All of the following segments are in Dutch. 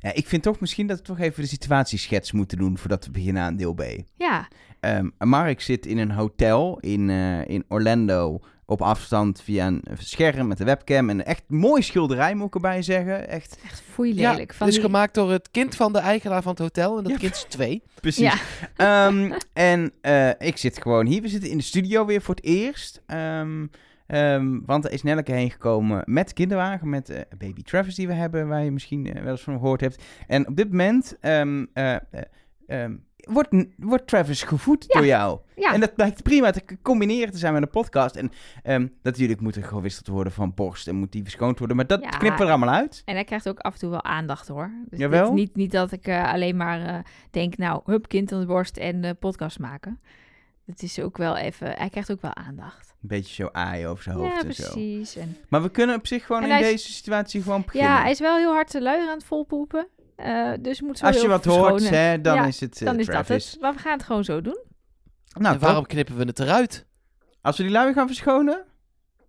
Ja, ik vind toch misschien dat we toch even de situatieschets moeten doen voordat we beginnen aan deel B. Ja, Ehm, Mark zit in een hotel in, eh, in Orlando op afstand via een scherm met een webcam. En een echt mooi schilderij, moet ik erbij zeggen. Echt, echt foei Ja, lelijk. van het is die- gemaakt door het kind van de eigenaar van het hotel. En dat Ja. kind is twee. precies. Ja, Ehm, en eh, ik zit gewoon hier. We zitten in de studio weer voor het eerst. Ehm, ehm, want er is Nelleke heen gekomen met de kinderwagen, met eh, baby Travis die we hebben, waar je misschien eh, wel eens van gehoord hebt. En op dit moment ehm, eh, eh, ehm, wordt, wordt Travis gevoed Ja. door jou. ja. En dat blijkt prima te combineren te zijn met een podcast. En ehm, natuurlijk moet er gewisseld worden van borst en moet die verschoond worden. Maar dat Ja. knippen we er allemaal uit. En hij krijgt ook af en toe wel aandacht hoor. Dus Jawel? niet, niet dat ik alleen maar denk, nou, hup, kind aan de borst en podcast maken. Het is ook wel even, hij krijgt ook wel aandacht. Een beetje zo aaien over zijn hoofd Ja, en zo. precies. En, Maar we kunnen op zich gewoon En in is- deze situatie gewoon beginnen. ja, hij is wel heel hard te luier aan het volpoepen. Eh, dus moet zo Als je wat hoort, hè, dan Ja, is het eh, Dan is dat het. Maar we gaan het gewoon zo doen. Nou, en waarom knippen we het eruit? Als we die lui gaan verschonen?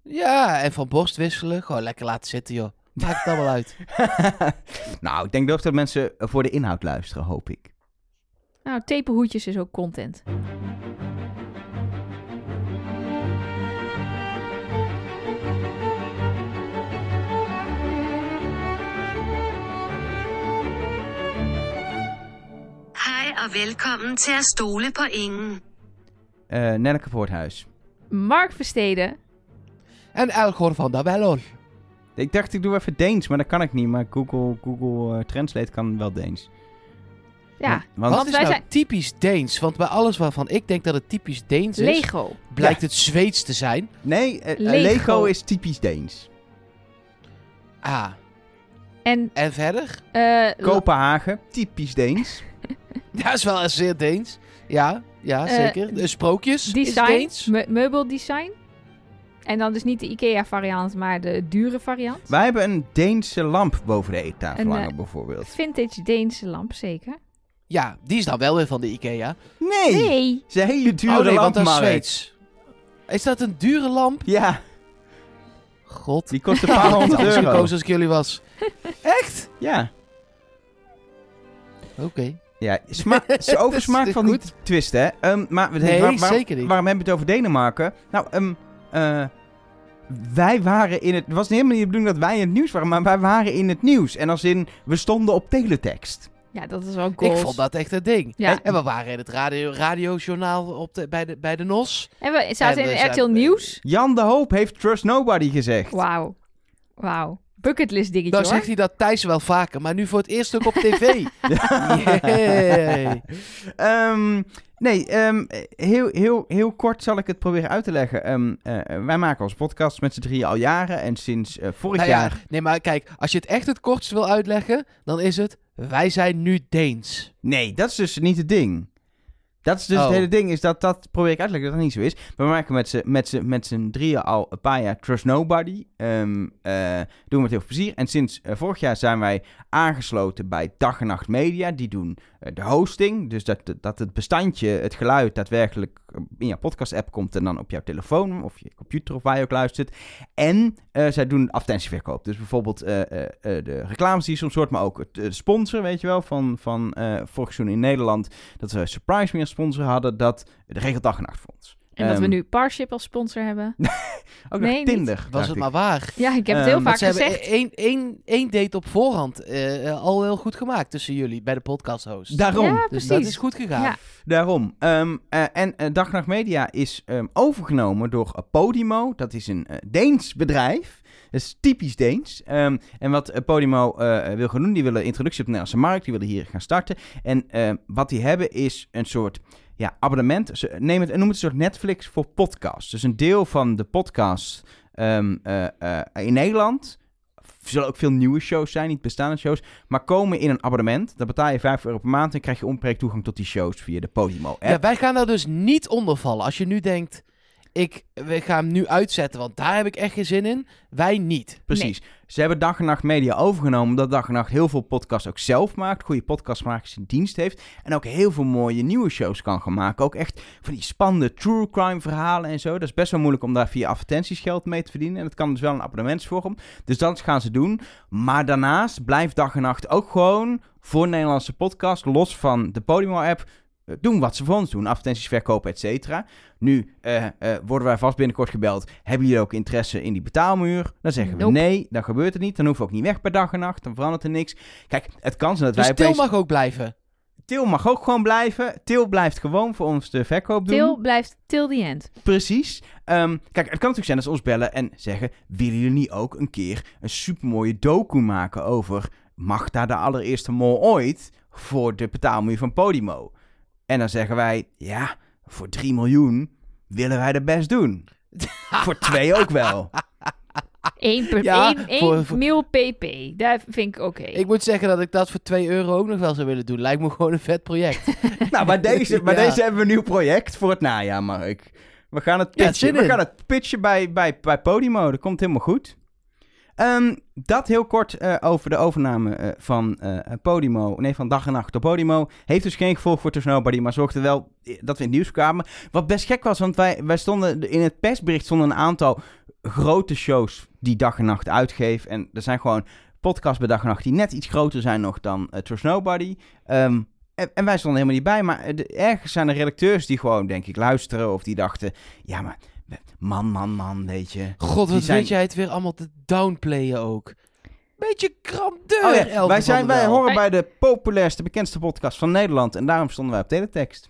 Ja, en van borst wisselen. Gewoon lekker laten zitten, joh. Maakt het allemaal uit. nou, ik denk toch dat mensen voor de inhoud luisteren, hoop ik. Nou, tapenhoedjes is ook content. Og velkommen til at stole på ingen. Eh Nelleke Voorthuis. Mark Versteden. En Elgor van der Bellon. Ik dacht, ik doe even Deens, maar dat kan ik niet. Maar Google, Google eh, Translate kan wel Deens. Ja, Want, Wat is wij nou zijn- typisch Deens? Want bij alles waarvan ik denk dat het typisch Deens is, Lego. blijkt Ja. het Zweeds te zijn. nee, eh, Lego. Lego. is typisch Deens. Ah, En en verder? eh, Kopenhagen, typisch Deens. Ja, is wel zeer Deens. Ja, ja Eh, zeker. De sprookjes is Deens. me- meubeldesign. En dan dus niet de IKEA-variant, maar de dure variant. Wij hebben een Deense lamp boven de eettafel hangen, bijvoorbeeld. Vintage Deense lamp, zeker. Ja, die is dan wel weer van de Ikea. Nee! Nee. Het is een hele dure oh nee, lamp, want Mark. Zweeds. Is dat een dure lamp? Ja, God. die kost een paar honderd euro. gekozen als ik jullie was. Echt? Ja. Oké. Ja, sma ze over smaak van goed. niet twisten, hè. Ehm, maar we Nee, waar- waar- zeker niet. Waarom hebben we het over Denemarken? Nou, ehm, eh, wij waren in het... Het was helemaal niet de bedoeling dat wij in het nieuws waren, maar wij waren in het nieuws. En als in, we stonden op teletext. Ja, dat is wel Ik goals. vond dat echt een ding. Ja. En we waren in het radio, radiojournaal op de, bij, de, bij de NOS. En we zaten En we in RTL Nieuws. Jan de Hoop heeft Trust Nobody gezegd. Wauw. Wauw. Bucketlist dingetje Nou hoor. zegt hij dat Thijs wel vaker, maar nu voor het eerst ook op tv. Ehm, nee, ehm, heel, heel, heel kort zal ik het proberen uit te leggen. Ehm, eh, wij maken ons podcast met z'n drieën al jaren. En sinds eh, vorig Nou ja, jaar... nee, maar kijk, als je het echt het kortst wil uitleggen, dan is het, wij zijn nu Deens. Nee, dat is dus niet het ding. Dat is dus Oh. het hele ding, is dat, dat probeer ik uit te leggen dat dat niet zo is. We maken met z'n, met z'n, met z'n drieën al een paar jaar Trust Nobody. Ehm, eh, doen we met heel veel plezier. En sinds eh, vorig jaar zijn wij aangesloten bij Dag en Nacht Media. Die doen eh, de hosting. Dus dat, dat het bestandje, het geluid daadwerkelijk in jouw podcast-app komt en dan op jouw telefoon of je computer of waar je ook luistert. En zij doen advertentieverkoop. Dus bijvoorbeeld de reclames die soms hoort, maar ook het sponsor, weet je wel, van, van vorig seizoen in Nederland. Dat we Surprise Me als sponsor hadden, dat de regelt dag en nacht voor ons. En dat we Ehm, nu Parship als sponsor hebben. Ook Nee, niet. Tinder. Was het ik. maar waar. Ja, ik heb het Ehm, heel want vaak Ze hebben gezegd. één, één, één date op voorhand eh, al heel goed gemaakt tussen jullie bij de podcast host. Daarom. Ja, dus precies. dat is goed gegaan. Ja. Daarom. Ehm, eh, en eh, Dag en Nacht Media is ehm, overgenomen door Podimo. Dat is een Deens bedrijf. Dat is typisch Deens. Ehm, en wat eh, Podimo eh, wil gaan doen, die willen introductie op de Nederlandse markt. Die willen hier gaan starten. En ehm, wat die hebben is een soort ja, abonnement. Ze nemen het en noemen het een soort Netflix voor podcasts. Dus een deel van de podcast ehm, eh, eh, in Nederland... Er zullen ook veel nieuwe shows zijn, niet bestaande shows. Maar komen in een abonnement. Dan betaal je 5 euro per maand en krijg je onbeperkt toegang tot die shows via de Podimo app. Ja, wij gaan daar dus niet onder vallen. Als je nu denkt, ik we gaan hem nu uitzetten, want daar heb ik echt geen zin in. Wij niet. Precies. Ze hebben Dag en Nacht Media overgenomen, omdat Dag en Nacht heel veel podcasts ook zelf maakt, goede podcastmakers in dienst heeft en ook heel veel mooie nieuwe shows kan gaan maken. Ook echt van die spannende true crime verhalen en zo. Dat is best wel moeilijk om daar via advertenties geld mee te verdienen en het kan dus wel een abonnementsvorm. Dus dat gaan ze doen. Maar daarnaast blijft Dag en Nacht ook gewoon voor Nederlandse podcast, los van de Podimo-app, doen wat ze voor ons doen. Advertenties verkopen, et cetera. Nu eh, eh, worden wij vast binnenkort gebeld. Hebben jullie ook interesse in die betaalmuur? Dan zeggen we Nope. nee, dan gebeurt het niet. Dan hoeven we ook niet weg per dag en nacht. Dan verandert er niks. Kijk, het kan zijn dat Dus wij Til opeens... mag ook blijven. Til mag ook gewoon blijven. Til blijft gewoon voor ons de verkoop doen. Til blijft till the end. Precies. Ehm, kijk, het kan natuurlijk zijn dat ze ons bellen en zeggen... willen jullie niet ook een keer een supermooie docu maken over... Magda de allereerste mol ooit voor de betaalmuur van Podimo? En dan zeggen wij, ja, voor 3 miljoen willen wij dat best doen. voor twee ook wel. Eén per Ja, één, één voor- voor- mil pp. Daar vind ik oké. Ik moet zeggen dat ik dat voor 2 euro ook nog wel zou willen doen. Lijkt me gewoon een vet project. nou, bij deze, Ja. deze hebben we een nieuw project voor het najaar, Mark. We gaan het Ja, pitchen, we gaan het pitchen bij, bij, bij Podimo. Dat komt helemaal goed. Ehm, dat heel kort eh, over de overname eh, van eh, Podimo. Nee, van Dag en Nacht op Podimo. Heeft dus geen gevolg voor Nobody, maar zorgde wel dat we in het nieuws kwamen. Wat best gek was, want wij, wij stonden in het persbericht stonden een aantal grote shows die Dag en Nacht uitgeven. En er zijn gewoon podcasts bij Dag en Nacht die net iets groter zijn nog dan Trust. Ehm, en, wij stonden helemaal niet bij. Maar ergens zijn er redacteurs die gewoon, denk ik, luisteren. Of die dachten, ja, maar man, man, man, weet je. God, Die wat zijn- weet jij het weer allemaal te downplayen ook. Beetje grandeur, Oh ja, wij, zijn, wij horen bij de populairste, bekendste podcast van Nederland. En daarom stonden wij op teletext.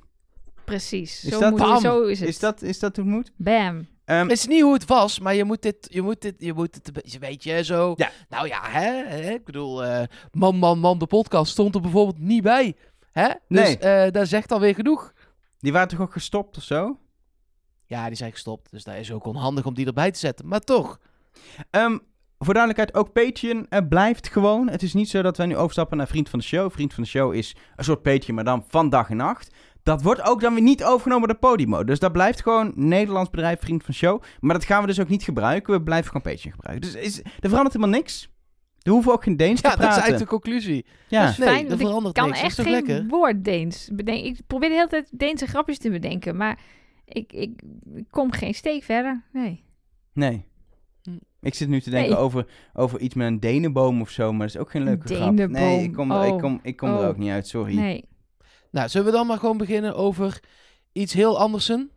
Precies. Is Zo, dat- moet, Bam. zo is het. Is dat, is dat hoe het moet? Bam. Ehm, Het is niet hoe het was, maar je moet dit, je moet dit, je moet het, een beetje- weet je, zo. Ja. Nou ja, hè, hè, ik bedoel, eh, man, man, man, de podcast stond er bijvoorbeeld niet bij. Hè? Dus Nee. eh dat zegt alweer genoeg. die waren toch ook gestopt of zo? Ja, die zijn gestopt, dus dat is ook onhandig om die erbij te zetten. Maar toch, Ehm, voor duidelijkheid, ook Patreon eh, blijft gewoon. Het is niet zo dat wij nu overstappen naar Vriend van de Show. Vriend van de Show is een soort Patreon, maar dan van dag en nacht. Dat wordt ook dan weer niet overgenomen door Podimo. Dus dat blijft gewoon Nederlands bedrijf Vriend van de Show. Maar dat gaan we dus ook niet gebruiken. We blijven gewoon Patreon gebruiken. Dus is, er verandert helemaal niks. We hoeven ook geen Deens ja, te dat is praten. eigenlijk de conclusie. ja. Dat is Nee, fijn, er want ik verandert kan niks. Dat is echt geen lekker? woord Deens bedenken. Ik probeer de hele tijd Deense grapjes te bedenken, maar ik, ik, ik kom geen steek verder. Nee. Nee. Hm. Ik zit nu te denken Nee. over, over iets met een denenboom of zo, maar dat is ook geen leuke grap. Nee, ik kom, er, ik Oh. kom, ik kom er Oh. ook niet uit, sorry. Nee. Nou, zullen we dan maar gewoon beginnen over iets heel andersen?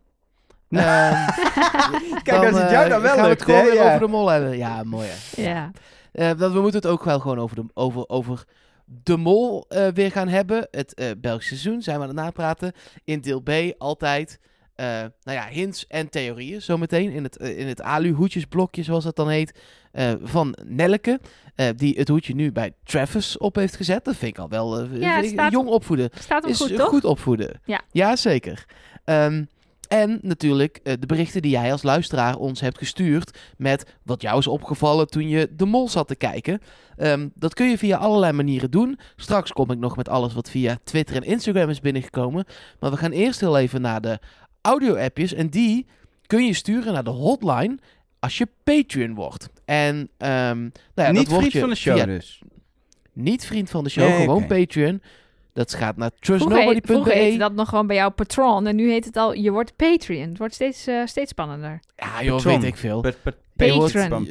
Nou, Ehm, Kijk, als het jou dan wel gaan we lukt, het gewoon hè, weer ja. over de mol hebben. Ja, mooi hè. Ja. Eh, dat, we moeten het ook wel gewoon over de, over, over de mol eh, weer gaan hebben. Het eh Belgische seizoen zijn we aan het napraten. In deel B altijd, eh, nou ja, hints en theorieën zometeen. In het, eh, in het alu-hoedjesblokje, zoals dat dan heet, eh, van Nelleke. die het hoedje nu bij Travis op heeft gezet. Dat vind ik al wel Ja, ik staat- jong opvoeden. Staat Is goed, toch? goed opvoeden. Ja. Ja, zeker. Ehm, en natuurlijk de berichten die jij als luisteraar ons hebt gestuurd met wat jou is opgevallen toen je de mol zat te kijken. Ehm, dat kun je via allerlei manieren doen. Straks kom ik nog met alles wat via Twitter en Instagram is binnengekomen. Maar we gaan eerst heel even naar de audio-appjes. En die kun je sturen naar de hotline als je Patreon wordt. En ehm, nou ja, niet dat word vriend je van de show via- dus. niet vriend van de show, Nee, gewoon. Patreon. Dat gaat naar Vroeger, heet- vroeger trustnobody.be. heette dat nog gewoon bij jou Patron. En nu heet het al, je wordt Patreon. Het wordt steeds, eh, steeds spannender. Ja, joh, Patron. weet ik veel. Pat- pat- Patron.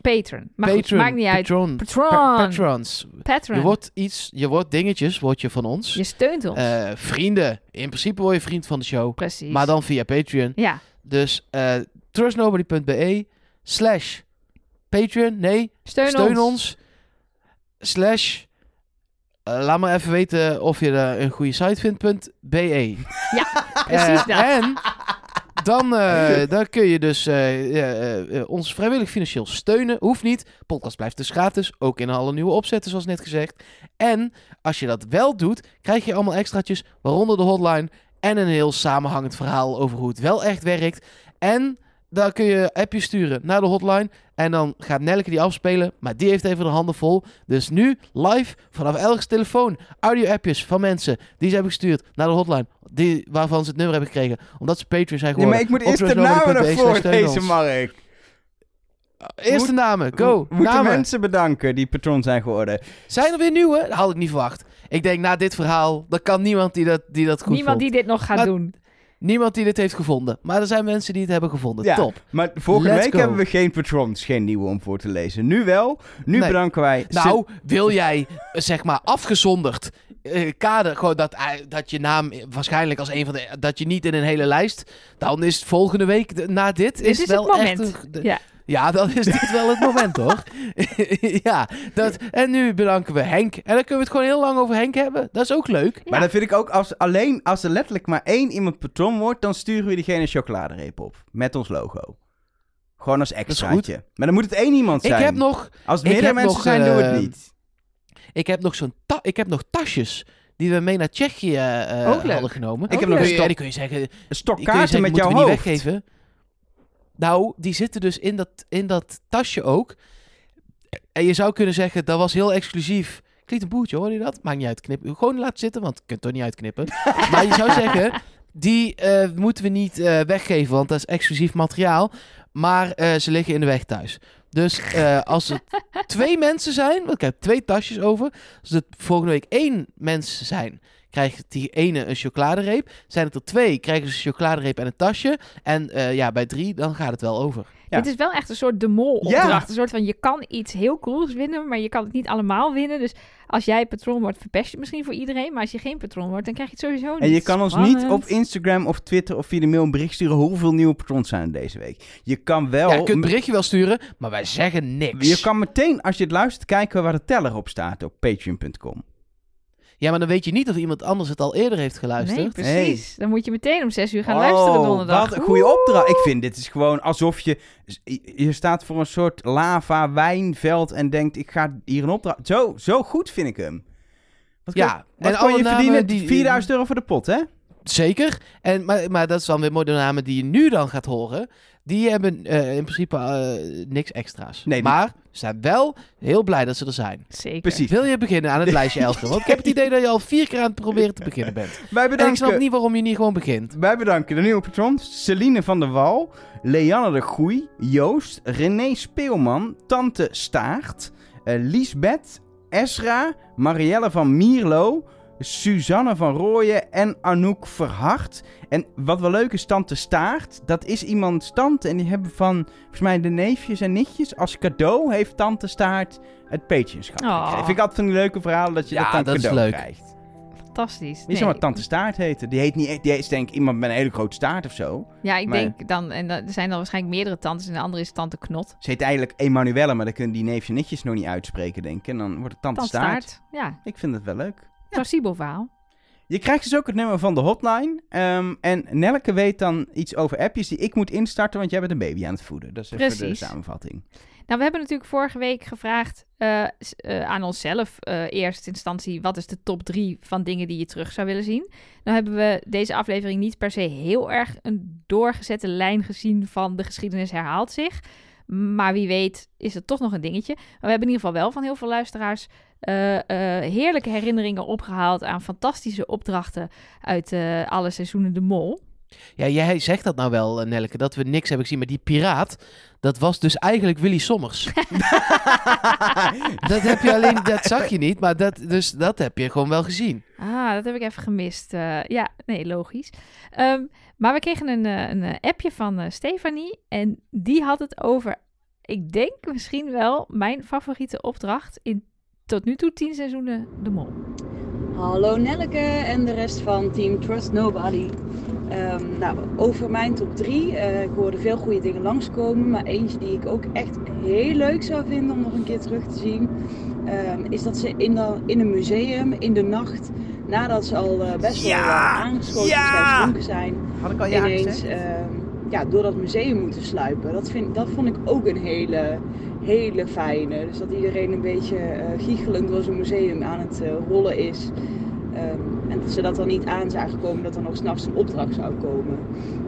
Patron. Maar goed, maakt niet uit. Patron. Patron. Pa- patrons. Patron. Je wordt iets, je wordt dingetjes, word je van ons. Je steunt ons. Eh, vrienden. In principe word je vriend van de show. Precies. Maar dan via Patreon. Ja. Dus eh trustnobody.be slash Patreon. Nee, Steun, steun, ons. ons. Slash. eh, laat me even weten of je er een goede site vindt. punt .be. Precies dat. En dan, eh, dan kun je dus eh, eh, ons vrijwillig financieel steunen. Hoeft niet. Podcast blijft dus gratis. Ook in alle nieuwe opzetten, zoals net gezegd. En als je dat wel doet, krijg je allemaal extraatjes. Waaronder de hotline. En een heel samenhangend verhaal over hoe het wel echt werkt. En Dan kun je appjes sturen naar de hotline. En dan gaat Nelke die afspelen. Maar die heeft even de handen vol. Dus nu live vanaf elke telefoon. Audio-appjes van mensen die ze hebben gestuurd naar de hotline. Die, waarvan ze het nummer hebben gekregen. Omdat ze Patreon zijn Nee, geworden. maar ik moet eerst de namen voorlezen, ons. Mark. Eerste Moet- namen, go. We moeten namen. mensen bedanken die patron zijn geworden. Zijn er weer nieuwe? Dat had ik niet verwacht. Ik denk, na dit verhaal, er kan niemand die dat, die dat goed Niemand vond. die dit nog gaat Maar- doen. Niemand die dit heeft gevonden. Maar er zijn mensen die het hebben gevonden. Ja. Top. Maar Let's week go. hebben we geen patrons, geen nieuwe om voor te lezen. Nu wel. Nu Nee. bedanken wij... Nou, wil jij, eh, zeg maar, afgezonderd eh, kader, gewoon dat, eh, dat je naam waarschijnlijk als een van de, dat je niet in een hele lijst, dan is volgende week de- na dit, Dit is, is wel het moment. echt een- de- Ja. ja, dan is dit wel het moment, hoor. ja, dat, en nu bedanken we Henk. En dan kunnen we het gewoon heel lang over Henk hebben. Dat is ook leuk. Maar dat vind ik ook, als, alleen als er letterlijk maar één iemand patron wordt, dan sturen we diegene een chocoladereep op. Met ons logo. Gewoon als extraatje. Maar dan moet het één iemand zijn. Ik heb nog, als het meerdere mensen nog, zijn, doen we het eh, niet. Ik heb nog zo'n ta- ik heb nog tasjes die we mee naar Tsjechië Ook leuk. hadden genomen. Ik heb Die nog een die kun je zeggen, Een stokkaarten zeggen, met moeten jouw we hoofd. niet weggeven. Nou, die zitten dus in dat, in dat tasje ook. En je zou kunnen zeggen, dat was heel exclusief. Klinkt een boertje, hoor je dat? Maakt niet uit, knip. Gewoon laten zitten, want je kunt het toch niet uitknippen. maar je zou zeggen, die eh, moeten we niet weggeven, want dat is exclusief materiaal. Maar ze liggen in de weg thuis. Dus eh, als het twee mensen zijn, want ik heb twee tasjes over. Als het volgende week één mensen zijn, krijgt die ene een chocoladereep. Zijn het er twee, krijgen ze een chocoladereep en een tasje. En eh, ja, bij drie, dan gaat het wel over. Ja. Dit is wel echt een soort de mol opdracht. Een soort van, je kan iets heel cools winnen, maar je kan het niet allemaal winnen. Dus als jij patroon wordt, verpest je het misschien voor iedereen. Maar als je geen patroon wordt, dan krijg je het sowieso niet. En je kan ons niet op Instagram of Twitter of via de mail een bericht sturen hoeveel nieuwe patrons zijn er deze week. Je kan wel... ja, je kunt een berichtje wel sturen, maar wij zeggen niks. Je kan meteen, als je het luistert, kijken waar de teller op staat op patreon.com. Ja, maar dan weet je niet of iemand anders het al eerder heeft geluisterd. Nee, precies. Dan moet je meteen om zes uur gaan Oh, luisteren donderdag. Wat een goede opdracht. Ik vind dit is gewoon alsof je... Je staat voor een soort lava wijnveld en denkt, ik ga hier een opdracht... Zo, zo goed vind ik hem. Wat Ja, kon- wat en kon alle je verdienen? die- 4000 euro voor de pot, hè? Zeker. En, maar, maar dat is dan weer mooi de namen die je nu dan gaat horen. Die hebben eh, in principe eh, niks extra's. Nee, maar ze zijn wel heel blij dat ze er zijn. Zeker. Precies. Wil je beginnen aan het lijstje, Elger? Want ik heb het idee dat je al vier keer aan het proberen te beginnen bent. Wij En ik snap bedanken, niet waarom je niet gewoon begint. wij bedanken de nieuwe patrons. Celine van der Wal, Leanne de Goei, Joost, René Speelman, Tante Staart, eh, Liesbeth, Esra, Marielle van Mierlo, Suzanne van Rooyen en Anouk Verhart. En wat wel leuk is, Tante Staart, dat is iemands tante. En die hebben van, volgens mij, de neefjes en nichtjes als cadeau heeft Tante Staart het Patreonschap Oh. gekregen. Vind ik altijd van die leuke verhalen dat je Ja, dat dan dat is cadeau leuk. krijgt. Fantastisch. Die Nee. zou maar Tante Staart heten. Die heet niet die is denk ik iemand met een hele grote staart of zo. Ja, ik Maar- denk dan, en dan- er zijn dan waarschijnlijk meerdere tantes en de andere is tante Knot. Ze heet eigenlijk Emanuelle, maar dan kunnen die neefjes en nichtjes nog niet uitspreken, denk ik. En dan wordt het Tante, Tante Staart. Staart. Ja, Ik vind het wel leuk. Plausibel verhaal. Je krijgt dus ook het nummer van de hotline. Ehm, en Nelke weet dan iets over appjes die ik moet instarten, want jij bent een baby aan het voeden. Dat is even de Precies. samenvatting. Nou, we hebben natuurlijk vorige week gevraagd eh, eh, aan onszelf, eh eerste instantie, wat is de top drie van dingen die je terug zou willen zien? Nou hebben we deze aflevering niet per se heel erg een doorgezette lijn gezien van de geschiedenis herhaalt zich. Maar wie weet is het toch nog een dingetje. Maar we hebben in ieder geval wel van heel veel luisteraars eh, eh, heerlijke herinneringen opgehaald aan fantastische opdrachten uit eh, alle seizoenen De Mol. Ja, jij zegt dat nou wel, Nelke, dat we niks hebben gezien. Maar die piraat, dat was dus eigenlijk Willy Sommers. dat heb je alleen, dat zag je niet, maar dat, dus dat heb je gewoon wel gezien. Ah, dat heb ik even gemist. Ja, nee, logisch. Ehm, maar we kregen een, eh, een eh, appje van eh, Stefanie. En die had het over, ik denk misschien wel, mijn favoriete opdracht in tot nu toe tien seizoenen De Mol. Hallo Nelleke en de rest van Team Trust Nobody. Ehm, nou, over mijn top 3. ik hoorde veel goede dingen langskomen. Maar eentje die ik ook echt heel leuk zou vinden om nog een keer terug te zien. ehm, is dat ze in, in een museum in de nacht, nadat ze al eh, best wel Ja! eh, aangeschoten Ja! zijn, Had ik al ineens ehm, ja, door dat museum moeten sluipen. Dat, vind, dat vond ik ook een hele, hele fijne. Dus dat iedereen een beetje eh giechelend door zo'n museum aan het rollen is. Ehm, en ze dat er niet aan zagen komen dat er nog s'nachts een opdracht zou komen.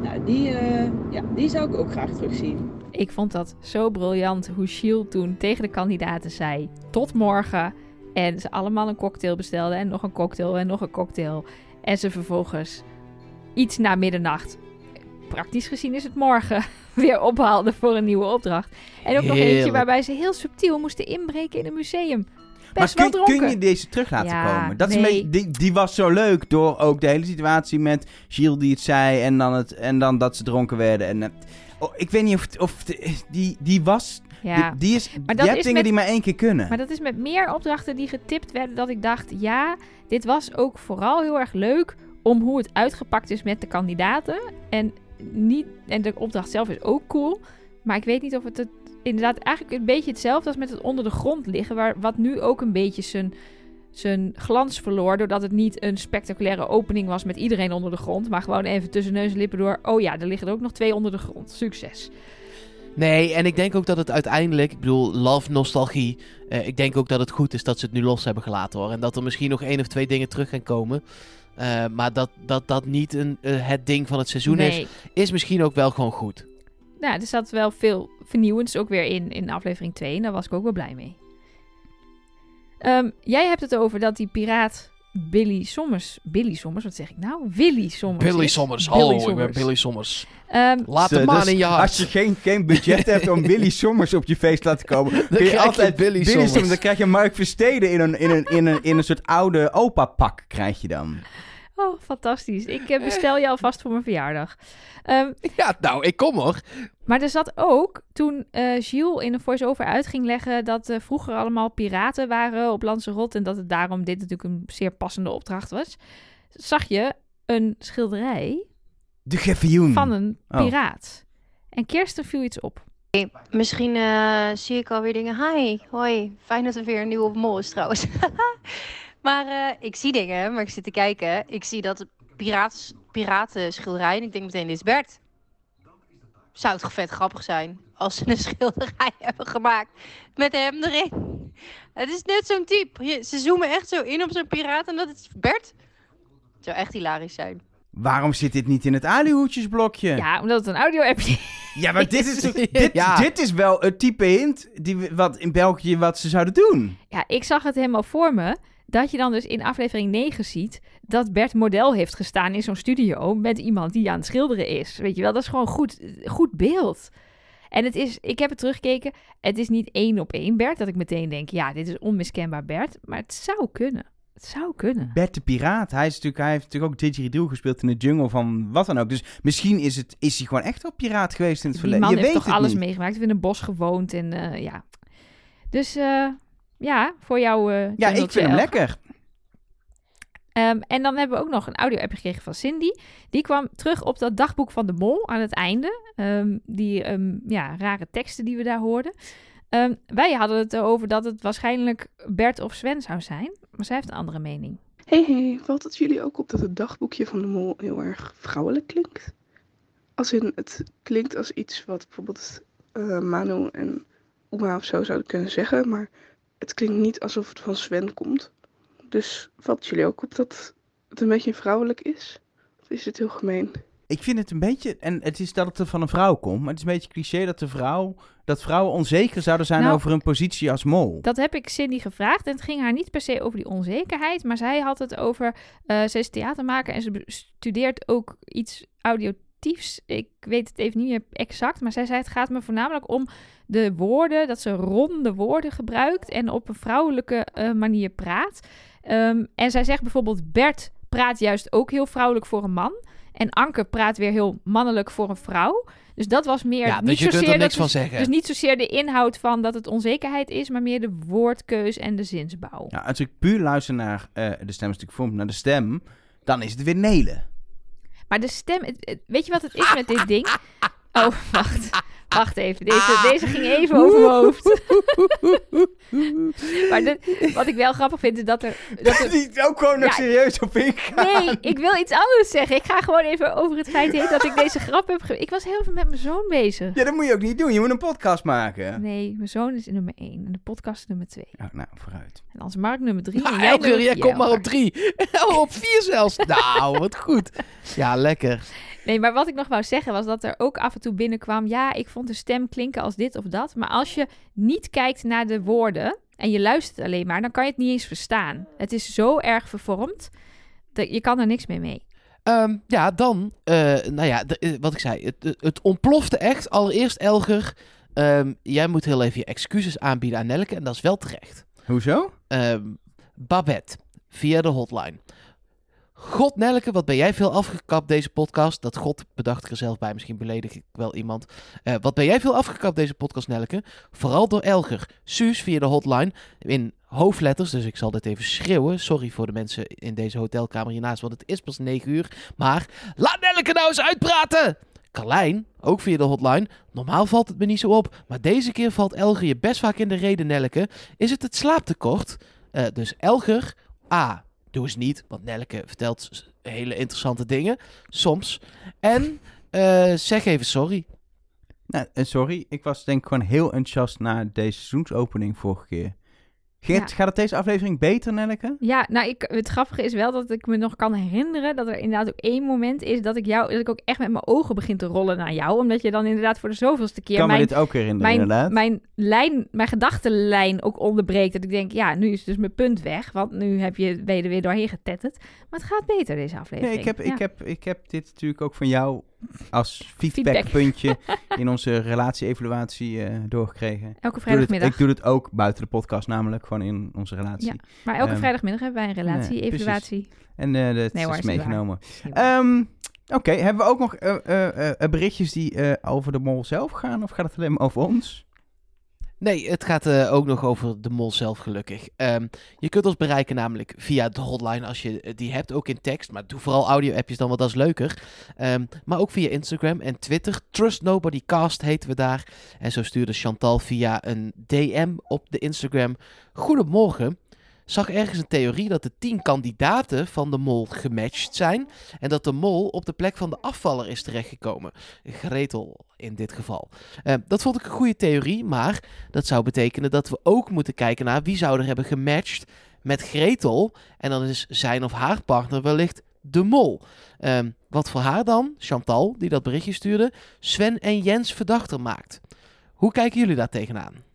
Nou, die, eh, ja, die zou ik ook graag terugzien. Ik vond dat zo briljant hoe Shield toen tegen de kandidaten zei: tot morgen. En ze allemaal een cocktail bestelden en nog een cocktail en nog een cocktail. En ze vervolgens iets na middernacht, praktisch gezien is het morgen, weer ophaalden voor een nieuwe opdracht. En ook nog eentje waarbij ze heel subtiel moesten inbreken in een museum. Maar Best wel kun, kun je deze terug laten Ja, komen? Dat is nee. een beetje, die, die was zo leuk door ook de hele situatie met Gilles die het zei en dan, het, en dan dat ze dronken werden. En, eh, oh, ik weet niet of, het- of het- die, die was. Ja. Die, die is, Maar je dat hebt is dingen met- die maar één keer kunnen. Maar dat is met meer opdrachten die getipt werden dat ik dacht, ja, dit was ook vooral heel erg leuk om hoe het uitgepakt is met de kandidaten. En, niet, en de opdracht zelf is ook cool. Maar ik weet niet of het, het inderdaad eigenlijk een beetje hetzelfde als met het onder de grond liggen. Waar, wat nu ook een beetje zijn, zijn glans verloor. Doordat het niet een spectaculaire opening was met iedereen onder de grond. Maar gewoon even tussen neus en lippen door. Oh ja, er liggen er ook nog twee onder de grond. Succes. Nee, en ik denk ook dat het uiteindelijk, ik bedoel, love, nostalgie. eh, ik denk ook dat het goed is dat ze het nu los hebben gelaten hoor. En dat er misschien nog één of twee dingen terug gaan komen. Eh, maar dat dat, dat niet een, eh, het ding van het seizoen is, nee. is misschien ook wel gewoon goed. Nou, er zat wel veel vernieuwends ook weer in, in aflevering 2. En daar was ik ook wel blij mee. Ehm, jij hebt het over dat die piraat Billy Sommers... Billy Sommers, wat zeg ik nou? Willy Sommers. Billy. Sommers, Billy hallo, ik ben. Billy Sommers. Ehm, Laat de maan dus in je hart. Als je geen, geen budget hebt om Billy Sommers op je feest te laten komen, kun krijg je je altijd Billy Sommers. Dan krijg je Mark Versteden in een, in een, in een, in een soort oude opa-pak, krijg je dan. Oh, fantastisch. Ik eh, bestel je alvast voor mijn verjaardag. Ehm, Ja, nou, ik kom hoor. maar er zat ook, toen eh Gilles in een voice-over uit ging leggen... dat eh, vroeger allemaal piraten waren op Lanzarote... en dat het daarom dit natuurlijk een zeer passende opdracht was... zag je een schilderij De Geffioen. van een Oh. piraat. En Kirsten viel iets op. Misschien zie ik alweer dingen. Hi, hoi. Fijn dat er weer een nieuwe mol is trouwens. maar eh, ik zie dingen, maar ik zit te kijken. Ik zie dat piraats, piratenschilderij en ik denk meteen, dit is Bert. Zou het vet grappig zijn als ze een schilderij hebben gemaakt met hem erin. Het is net zo'n type. Ze zoomen echt zo in op zo'n piraat en dat is Bert. Het zou echt hilarisch zijn. Waarom zit dit niet in het alihoedjesblokje? Ja, omdat het een audio-appje Ja, maar dit is, dit, Ja. dit is wel het type hint die, wat in België wat ze zouden doen. Ja, ik zag het helemaal voor me. Dat je dan dus in aflevering 9 ziet dat Bert model heeft gestaan in zo'n studio met iemand die aan het schilderen is. Weet je wel, dat is gewoon goed, goed beeld. En het is, ik heb het teruggekeken, het is niet één op één Bert, dat ik meteen denk, ja, dit is onmiskenbaar Bert. Maar het zou kunnen. Het zou kunnen. Bert de Piraat. Hij, is natuurlijk, hij heeft natuurlijk ook Didgeridoo gespeeld in de jungle van wat dan ook. Dus misschien is, het, is hij gewoon echt wel piraat geweest in het Die verleden. man Je heeft weet toch alles niet. meegemaakt, heeft in een bos gewoond en eh, ja. Dus eh, ja, voor jou... eh, Ja, ik vind hem 12. lekker. Ehm, en dan hebben we ook nog een audio-app gekregen van Cindy. Die kwam terug op dat dagboek van de mol aan het einde. Ehm, die ehm, ja, rare teksten die we daar hoorden. Ehm, wij hadden het erover dat het waarschijnlijk Bert of Sven zou zijn. Maar zij heeft een andere mening. Hey, hey, valt het jullie ook op dat het dagboekje van de mol heel erg vrouwelijk klinkt? Als in, het klinkt als iets wat bijvoorbeeld eh, Manu en Uma of zo zouden kunnen zeggen, maar het klinkt niet alsof het van Sven komt. Dus valt jullie ook op dat het een beetje vrouwelijk is? Of is het heel gemeen? Ik vind het een beetje, en het is dat het er van een vrouw komt, maar het is een beetje cliché dat de vrouw, dat vrouwen onzeker zouden zijn Nou, over hun positie als mol. Dat heb ik Cindy gevraagd. En het ging haar niet per se over die onzekerheid. Maar zij had het over. eh ze is theatermaker en ze studeert ook iets Ik weet het even niet meer exact. Maar zij zei: Het gaat me voornamelijk om de woorden. Dat ze ronde woorden gebruikt. En op een vrouwelijke eh, manier praat. Ehm, en zij zegt bijvoorbeeld: Bert praat juist ook heel vrouwelijk voor een man. En Anke praat weer heel mannelijk voor een vrouw. Dus dat was meer. Ja, niet dus je kunt er niks dat van zeggen. dus niet zozeer de inhoud van dat het onzekerheid is, maar meer de woordkeus en de zinsbouw. Ja, als ik puur luister naar eh, de stem, is natuurlijk vorm, naar de stem, dan is het weer Nelen. Maar de stem, weet je wat het is met dit ding? Oh, wacht. Wacht even. Deze, deze ging even over mijn hoofd. maar dit- wat ik wel grappig vind, is dat er... Dat er Die ook gewoon nog Ja. serieus op ingaan. nee, ik wil iets anders zeggen. Ik ga gewoon even over het feit heen dat ik deze grap heb... Ge ik was heel veel met mijn zoon bezig. Ja, dat moet je ook niet doen. Je moet een podcast maken. Nee, mijn zoon is nummer 1 en de podcast is nummer 2. Oh, nou, vooruit. En als Mark nummer 3 Nou, en jij nummer komt maar op Elger. drie. Oh, op vier zelfs. Nou, wat goed. Ja, lekker. Nee, maar wat ik nog wou zeggen was dat er ook af en toe binnenkwam... ja, ik vond de stem klinken als dit of dat. Maar als je niet kijkt naar de woorden en je luistert alleen maar... dan kan je het niet eens verstaan. Het is zo erg vervormd, dat je kan er niks mee mee. Ehm, ja, dan, eh, nou ja, de- eh, wat ik zei, het, het- het ontplofte echt. Allereerst, Elger, ehm, jij moet heel even je excuses aanbieden aan Nelke en dat is wel terecht. Hoezo? Ehm, Babette, via de hotline. God Nelke, wat ben jij veel afgekapt deze podcast? Dat God bedacht er zelf bij, misschien beledig ik wel iemand. Eh, wat ben jij veel afgekapt deze podcast, Nelke? Vooral door Elger. Suus via de hotline in hoofdletters, dus ik zal dit even schreeuwen. Sorry voor de mensen in deze hotelkamer hiernaast, want het is pas 9 uur. Maar laat Nelke nou eens uitpraten! Carlijn, ook via de hotline. Normaal valt het me niet zo op, maar deze keer valt Elger je best vaak in de reden, Nelke. Is het het slaaptekort? Eh, dus Elger, A, doe eens niet, want Nelke vertelt hele interessante dingen, soms. En eh, zeg even sorry. Nou, eh, sorry. Ik was denk ik gewoon heel enthousiast na deze seizoensopening vorige keer. Ja. gaat het deze aflevering beter, Nelleke? Ja, nou, ik, het grappige is wel dat ik me nog kan herinneren dat er inderdaad ook één moment is dat ik jou, dat ik ook echt met mijn ogen begin te rollen naar jou, omdat je dan inderdaad voor de zoveelste keer kan me mijn, dit ook herinneren, mijn, inderdaad. mijn lijn, mijn gedachtenlijn ook onderbreekt. Dat ik denk, ja, nu is dus mijn punt weg, want nu heb je, ben je er weer doorheen getetterd. Maar het gaat beter deze aflevering. Nee, ik heb, Ja. ik, heb, ik heb dit natuurlijk ook van jou als Feedback. feedbackpuntje in onze relatie-evaluatie eh, doorgekregen. Elke vrijdagmiddag. ik doe dit ook buiten de podcast, namelijk gewoon in onze relatie. Ja. Maar elke Ehm, vrijdagmiddag hebben wij een relatie-evaluatie. En eh dat Nee hoor, is meegenomen. Ehm, Oké, hebben we ook nog eh, berichtjes die over de mol zelf gaan? Of gaat het alleen maar over ons? Nee, het gaat eh, ook nog over de mol zelf gelukkig. Ehm, je kunt ons bereiken namelijk via de hotline als je eh, die hebt, ook in tekst. Maar doe vooral audio-appjes dan, want dat is leuker. Ehm, maar ook via Instagram en Twitter. Trust Nobody Cast heten we daar. En zo stuurde Chantal via een DM op de Instagram. Goedemorgen. Zag ergens een theorie dat de tien kandidaten van de mol gematcht zijn. En dat de mol op de plek van de afvaller is terechtgekomen. Gretel in dit geval. Eh, dat vond ik een goede theorie, maar dat zou betekenen dat we ook moeten kijken naar wie zou er hebben gematcht met Gretel. En dan is zijn of haar partner wellicht de mol. Ehm, wat voor haar dan, Chantal, die dat berichtje stuurde, Sven en Jens verdachter maakt. Hoe kijken jullie daar tegenaan?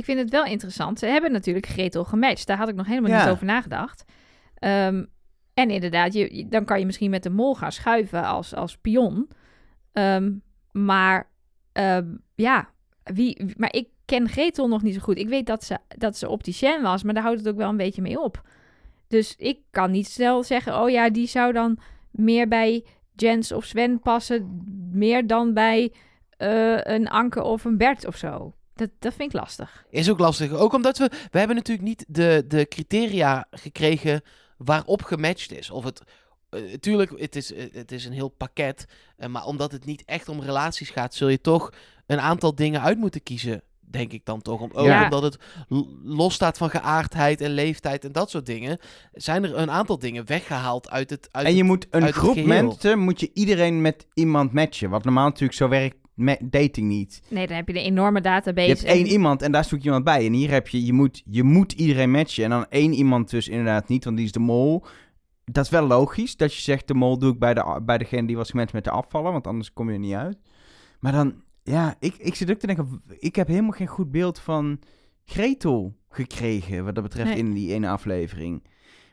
Ik vind het wel interessant. Ze hebben natuurlijk Gretel gematcht. Daar had ik nog helemaal Ja. niet over nagedacht. Ehm, en inderdaad, je, dan kan je misschien met de mol gaan schuiven als, als pion. Ehm, maar ehm, ja, wie, wie- maar ik ken Gretel nog niet zo goed. Ik weet dat ze, dat ze opticien was, maar daar houdt het ook wel een beetje mee op. Dus ik kan niet snel zeggen, oh ja, die zou dan meer bij Jens of Sven passen. Meer dan bij eh, een Anke of een Bert of zo. Dat, dat vind ik lastig. Is ook lastig. Ook omdat we. We hebben natuurlijk niet de, de criteria gekregen waarop gematcht is. Of het. eh, tuurlijk, het is, eh, het is een heel pakket. eh, maar omdat het niet echt om relaties gaat, zul je toch een aantal dingen uit moeten kiezen. Denk ik dan toch. Om, ook Ja. omdat het los staat van geaardheid en leeftijd en dat soort dingen. Zijn er een aantal dingen weggehaald uit het. Uit en je het- moet een groep mensen, moet je iedereen met iemand matchen. Wat normaal natuurlijk zo werkt dating niet. Nee, dan heb je een enorme database. Je hebt en- één iemand en daar zoek je iemand bij. En hier heb je, je moet, je moet iedereen matchen. En dan één iemand dus inderdaad niet, want die is de mol. Dat is wel logisch, dat je zegt de mol doe ik bij, de, bij degene die was gematcht met de afvallen, want anders kom je er niet uit. Maar dan, ja, ik, ik zit ook te denken, ik heb helemaal geen goed beeld van Gretel gekregen, wat dat betreft Nee. in die ene aflevering.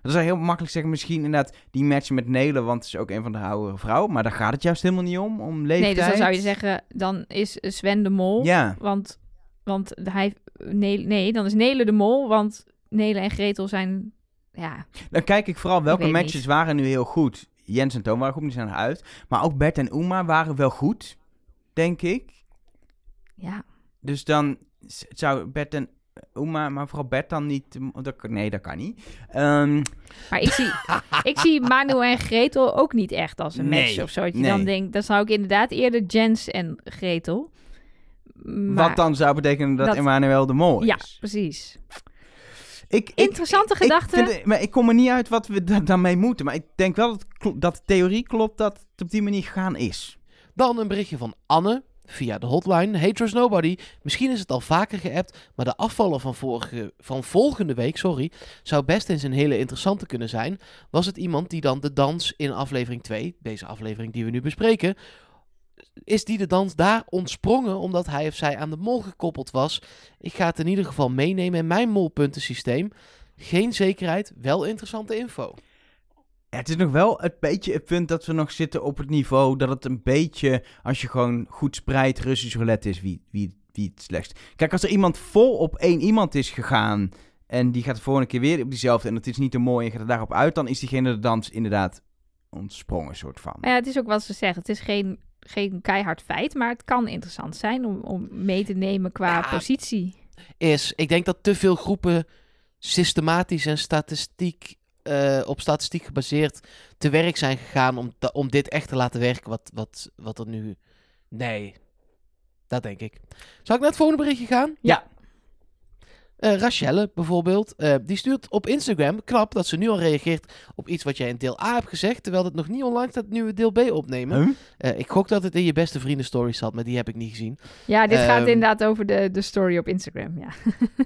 Dat is heel makkelijk zeggen, misschien inderdaad die matchen met Nelen, want het is ook een van de oudere vrouwen. Maar daar gaat het juist helemaal niet om, om leeftijd. Nee, dus dan zou je zeggen, dan is Sven de mol. Ja, Want, want hij... Nee, nee, dan is Nele de mol, want Nele en Gretel zijn... Ja, Dan kijk ik vooral welke matches niet. waren nu heel goed. Jens en Toon waren goed, die zijn eruit. Maar ook Bert en Uma waren wel goed, denk ik. ja. Dus dan zou Bert en Oma, maar vooral Bert dan niet. Dat, kan- nee, dat kan niet. Ehm, Maar ik zie, ik zie Manu en Gretel ook niet echt als een Nee, match of zo. Dat je nee. dan denkt, dan zou ik inderdaad eerder Jens en Gretel. Maar, wat dan zou betekenen dat, dat- Emmanuel de Mol is. Ja, precies. Ik, Interessante ik- gedachte. Ik, vind, maar ik kom er niet uit wat we da- daarmee moeten. Maar ik denk wel dat, dat de theorie klopt dat het op die manier gegaan is. Dan een berichtje van Anne via de hotline. Trust Nobody, misschien is het al vaker geappt, maar de afvallen van, vorige, van volgende week sorry, zou best eens een hele interessante kunnen zijn. Was het iemand die dan de dans in aflevering 2, deze aflevering die we nu bespreken, is die de dans daar ontsprongen omdat hij of zij aan de mol gekoppeld was? Ik ga het in ieder geval meenemen in mijn molpuntensysteem. Geen zekerheid, wel interessante info. Ja, het is nog wel een beetje het punt dat we nog zitten op het niveau dat het een beetje, als je gewoon goed spreidt, Russisch roulette is wie, wie, wie het slechtst. Kijk, als er iemand vol op één iemand is gegaan en die gaat de volgende keer weer op diezelfde en het is niet te mooi en gaat er daarop uit, dan is diegene de dans inderdaad ontsprongen, soort van. Maar ja, het is ook wat ze zeggen. Het is geen, geen keihard feit, maar het kan interessant zijn om, om mee te nemen qua Ja. positie. is, ik denk dat te veel groepen systematisch en statistiek, eh, op statistiek gebaseerd te werk zijn gegaan om, om dit echt te laten werken wat, wat, wat er nu... Nee, dat denk ik. Zal ik naar het volgende berichtje gaan? Ja. Eh Rachelle bijvoorbeeld, eh, die stuurt op Instagram, knap dat ze nu al reageert op iets wat jij in deel A hebt gezegd, terwijl het nog niet online staat nu we deel B opnemen. Huh? Eh, ik gok dat het in je beste vrienden stories zat, maar die heb ik niet gezien. Ja, dit gaat Ehm. inderdaad over de, de story op Instagram. Ja.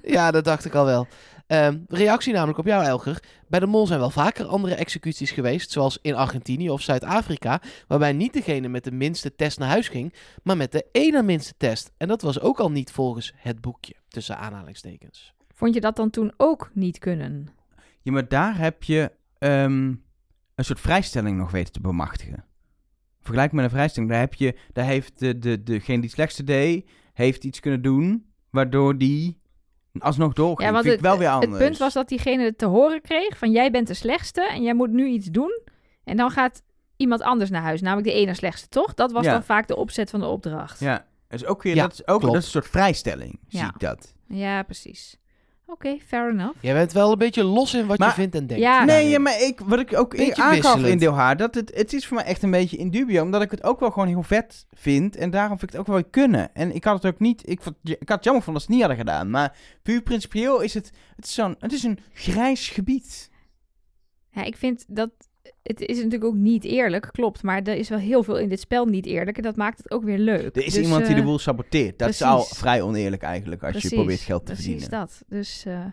Ja, dat dacht ik al wel. Ehm, reactie namelijk op jou, Elger. Bij de mol zijn wel vaker andere executies geweest, zoals in Argentinië of Zuid-Afrika, waarbij niet degene met de minste test naar huis ging, maar met de ene minste test. En dat was ook al niet volgens het boekje, tussen aanhalingstekens. Vond je dat dan toen ook niet kunnen? Ja, maar daar heb je ehm, een soort vrijstelling nog weten te bemachtigen. Vergelijk met een vrijstelling, daar, heb je, daar heeft de, de, degene die het slechtste deed, heeft iets kunnen doen, waardoor die alsnog doorging. Ja, want Vind ik wel weer het anders. punt was dat diegene het te horen kreeg van jij bent de slechtste en jij moet nu iets doen. En dan gaat iemand anders naar huis, namelijk de ene slechtste, toch? Dat was Ja. dan vaak de opzet van de opdracht. Ja, dat is ook weer Ja, dat is ook, dat is een soort vrijstelling, zie ik dat. Ja, precies. Oké, fair enough. Jij bent wel een beetje los in wat Maar- je vindt en denkt. Ja. Nee, ja, maar ik, wat ik ook Beetje aangaf wisselend. in deel H, dat het, het is voor mij echt een beetje in dubio, omdat ik het ook wel gewoon heel vet vind en daarom vind ik het ook wel kunnen. En ik had het ook niet, ik, vond, ik had het jammer van dat ze het niet hadden gedaan, maar puur principieel is het, het is, zo'n, het is een grijs gebied. Ja, ik vind dat het is natuurlijk ook niet eerlijk, klopt. Maar er is wel heel veel in dit spel niet eerlijk en dat maakt het ook weer leuk. Er is Dus, iemand die de eh, boel saboteert. Dat is precies. al vrij oneerlijk eigenlijk, als precies, je probeert geld te precies verdienen. dat. Dus eh,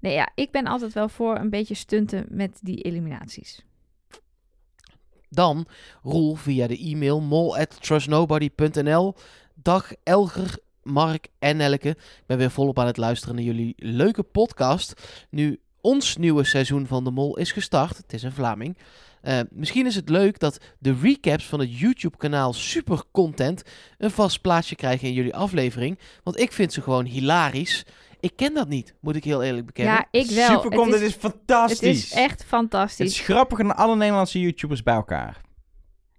nee, ja, ik ben altijd wel voor een beetje stunten met die eliminaties. Dan Roel via de e-mail mol@trustnobody.nl. Dag Elger, Mark en Nelke. Ik ben weer volop aan het luisteren naar jullie leuke podcast. Nu ons nieuwe seizoen van de Mol is gestart. Het is een Vlaming. Eh, misschien is het leuk dat de recaps van het YouTube-kanaal Super Content een vast plaatsje krijgen in jullie aflevering. Want ik vind ze gewoon hilarisch. Ik ken dat niet, moet ik heel eerlijk bekennen. Ja, ik wel. Supercom, het dit is, is fantastisch. het is echt Het fantastisch. is grappiger dan alle Nederlandse YouTubers bij elkaar.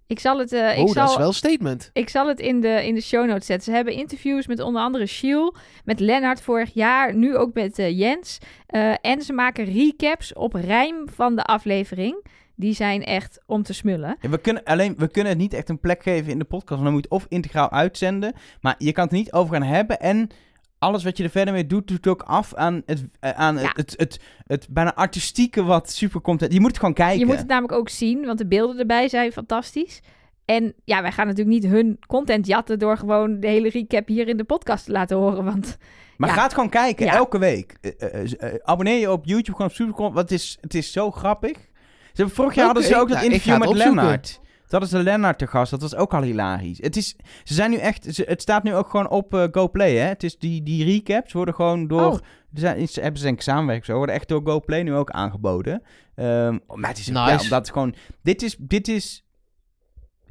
Ik zal het, eh, ik oh, zal, dat is wel een statement. Ik zal het in de, in de show notes zetten. Ze hebben interviews met onder andere Shiel, met Lennart vorig jaar, nu ook met eh, Jens. Eh, en ze maken recaps op rijm van de aflevering. Die zijn echt om te smullen. Ja, we, kunnen alleen, we kunnen het niet echt een plek geven in de podcast. Want dan moet je het of integraal uitzenden. Maar je kan het er niet over gaan hebben. En alles wat je er verder mee doet, doet ook af aan het, eh, aan Ja. het, het, het, het bijna artistieke wat super komt. Je moet het gewoon kijken. Je moet het namelijk ook zien, want de beelden erbij zijn fantastisch. En ja, wij gaan natuurlijk niet hun content jatten door gewoon de hele recap hier in de podcast te laten horen. Want Maar Ja. ga het gewoon kijken, Ja. elke week. Eh, eh, abonneer je op YouTube gewoon op Supercom, want het is, het is zo grappig. Ze hebben, vorig jaar hadden ze ook dat nou, interview met. Lennart. Toen hadden ze Lennart te gast, dat was ook al hilarisch. Het, is, ze zijn nu echt, ze- het staat nu ook gewoon op eh, GoPlay, hè. Het is die, die recaps worden gewoon door, Oh. zijn, ze hebben ze denk ik samenwerking zo, worden echt door GoPlay nu ook aangeboden. Ehm, maar het is, ja, Nice. omdat gewoon, dit is, dit is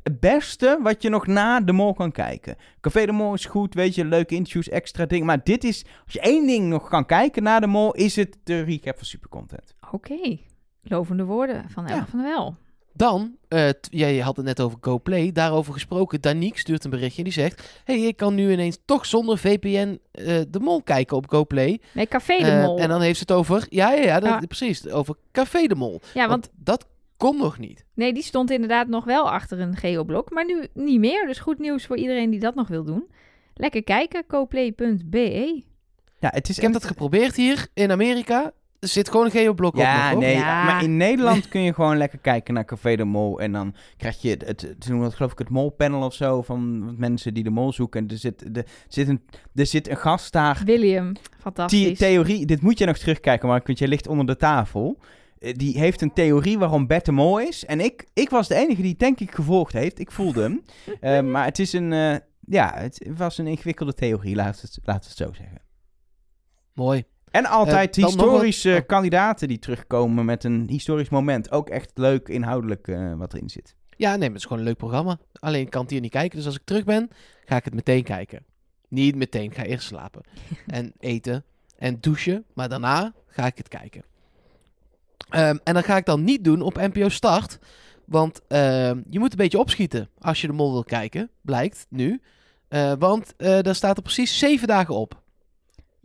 het beste wat je nog na de mol kan kijken. Café de Mol is goed, weet je, leuke interviews, extra dingen. Maar dit is, als je één ding nog kan kijken na de mol, is het de recap van Supercontent. oké, lovende woorden van Ja. Elke van Wel. Dan, eh, jij had het net over GoPlay. Daarover gesproken, Danique stuurt een berichtje. Die zegt, hey, ik kan nu ineens toch zonder VPN eh, de mol kijken op GoPlay. Nee, Café de Eh, Mol. en dan heeft ze het over, ja, ja, ja, dat, precies, over Café de Mol. ja, want dat kon nog niet. nee, die stond inderdaad nog wel achter een geoblok, maar nu niet meer. Dus goed nieuws voor iedereen die dat nog wil doen. Lekker kijken, coplay.be. Ja, het is Ik heb dat geprobeerd hier in Amerika. Er zit gewoon een geoblok Ja, op nog, hoor. nee, Ja. maar in Nederland kun je gewoon lekker kijken naar Café de Mol. En dan krijg je het, het, ze noemen dat geloof ik het molpanel of zo, van mensen die de mol zoeken. En er zit, er zit, een, er zit een gast daar, William, die fantastisch. theorie, dit moet je nog terugkijken, maar want je ligt onder de tafel. Eh, Die heeft een theorie waarom Bert de Mol is. En ik, ik was de enige die het denk ik gevolgd heeft. Ik voelde hem. Eh, maar het is een, eh, ja, het was een ingewikkelde theorie, laten we het, laten we het zo zeggen. Mooi. En altijd Eh, historische wat- oh. kandidaten die terugkomen met een historisch moment. Ook echt leuk inhoudelijk eh, wat erin zit. Ja, nee, maar het is gewoon een leuk programma. Alleen ik kan het hier niet kijken. Dus als ik terug ben, ga ik het meteen kijken. Niet meteen, ik ga eerst slapen. en eten en douchen. Maar daarna ga ik het kijken. Ehm, en dat ga ik dan niet doen op NPO Start. Want ehm, je moet een beetje opschieten als je de mol wil kijken. Blijkt nu. Eh, want eh, daar staat er precies zeven dagen op.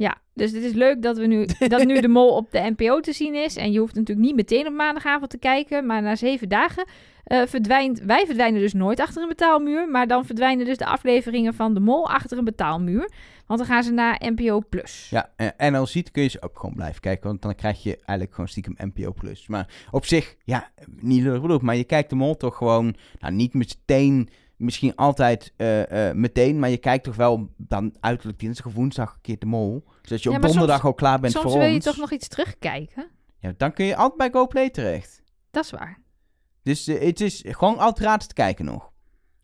Ja, dus het is leuk dat, we nu, dat nu de mol op de NPO te zien is. En je hoeft natuurlijk niet meteen op maandagavond te kijken. Maar na zeven dagen eh, verdwijnt... Wij verdwijnen dus nooit achter een betaalmuur. Maar dan verdwijnen dus de afleveringen van de mol achter een betaalmuur. Want dan gaan ze naar NPO Plus. Ja, eh, en als ziet kun je ze ook gewoon blijven kijken. Want dan krijg je eigenlijk gewoon stiekem NPO+. Plus. Maar op zich, ja, niet lullig bedoeld. Maar je kijkt de mol toch gewoon, nou niet meteen, misschien altijd eh, eh, meteen. Maar je kijkt toch wel dan uiterlijk dinsdag of woensdag een keer de mol. Zodat je Ja, op donderdag soms- al klaar bent Soms voor wil je ons. toch nog iets terugkijken. Ja, dan kun je altijd bij GoPlay terecht. Dat is waar. Dus eh, het is gewoon altijd gratis te kijken nog.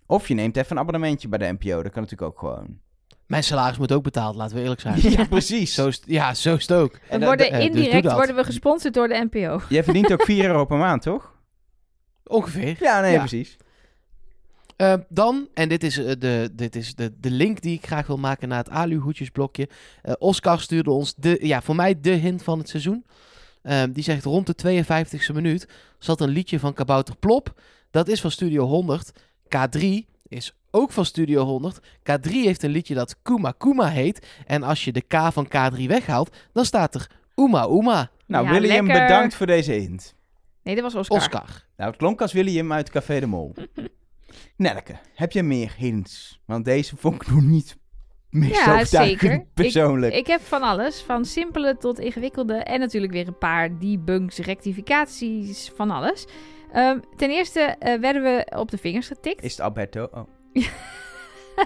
Of je neemt even een abonnementje bij de NPO. Dat kan natuurlijk ook gewoon. Mijn salaris moet ook betaald, laten we eerlijk zijn. Ja, precies. Zo is, ja, zo is het ook. We En dat- worden dus indirect worden we gesponsord door de NPO. Jij verdient ook 4 euro per maand, toch? Ongeveer. Ja, nee, Ja. precies. Eh, dan, en dit is, eh, de, dit is de, de link die ik graag wil maken naar het aluhoedjesblokje. Eh Oscar stuurde ons, de, ja, voor mij de hint van het seizoen. Eh, die zegt rond de 52e minuut zat een liedje van Kabouter Plop. Dat is van Studio 100. K3 is ook van Studio 100. K3 heeft een liedje dat Kuma Kuma heet. En als je de K van K3 weghaalt, dan staat er Uma Uma. Nou, Ja, William, lekker. bedankt voor deze hint. Nee, dat was Oscar. Oscar. Nou, het klonk als William uit Café de Mol. Nelke, heb je meer hints? Want deze vond ik nog niet meer Ja, zeker. persoonlijk. Ik heb van alles, van simpele tot ingewikkelde en natuurlijk weer een paar debunks, rectificaties, van alles. Ehm, ten eerste eh, werden we op de vingers getikt. Is het Alberto? Oh.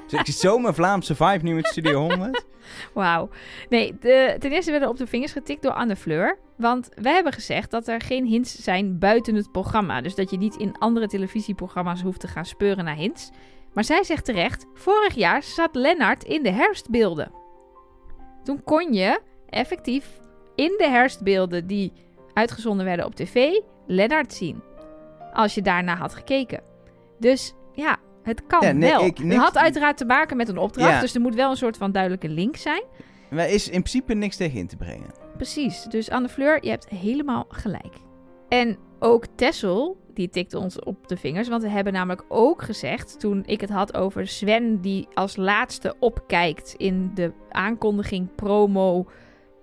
Dus ik zo mijn Vlaamse vibe nu met Studio 100. Wauw. Nee, de, ten eerste werden we op de vingers getikt door Anne Fleur. Want wij hebben gezegd dat er geen hints zijn buiten het programma. Dus dat je niet in andere televisieprogramma's hoeft te gaan speuren naar hints. Maar zij zegt terecht, vorig jaar zat Lennart in de herfstbeelden. Toen kon je effectief in de herfstbeelden die uitgezonden werden op tv, Lennart zien. Als je daarna had gekeken. Dus ja, het kan Ja, nee, wel. ik- Het had uiteraard te maken met een opdracht, Ja. dus er moet wel een soort van duidelijke link zijn. Er is in principe niks tegen in te brengen. Precies. Dus Anne Fleur, je hebt helemaal gelijk. En ook Tessel, die tikte ons op de vingers. Want we hebben namelijk ook gezegd, toen ik het had over Sven... die als laatste opkijkt in de aankondiging, promo,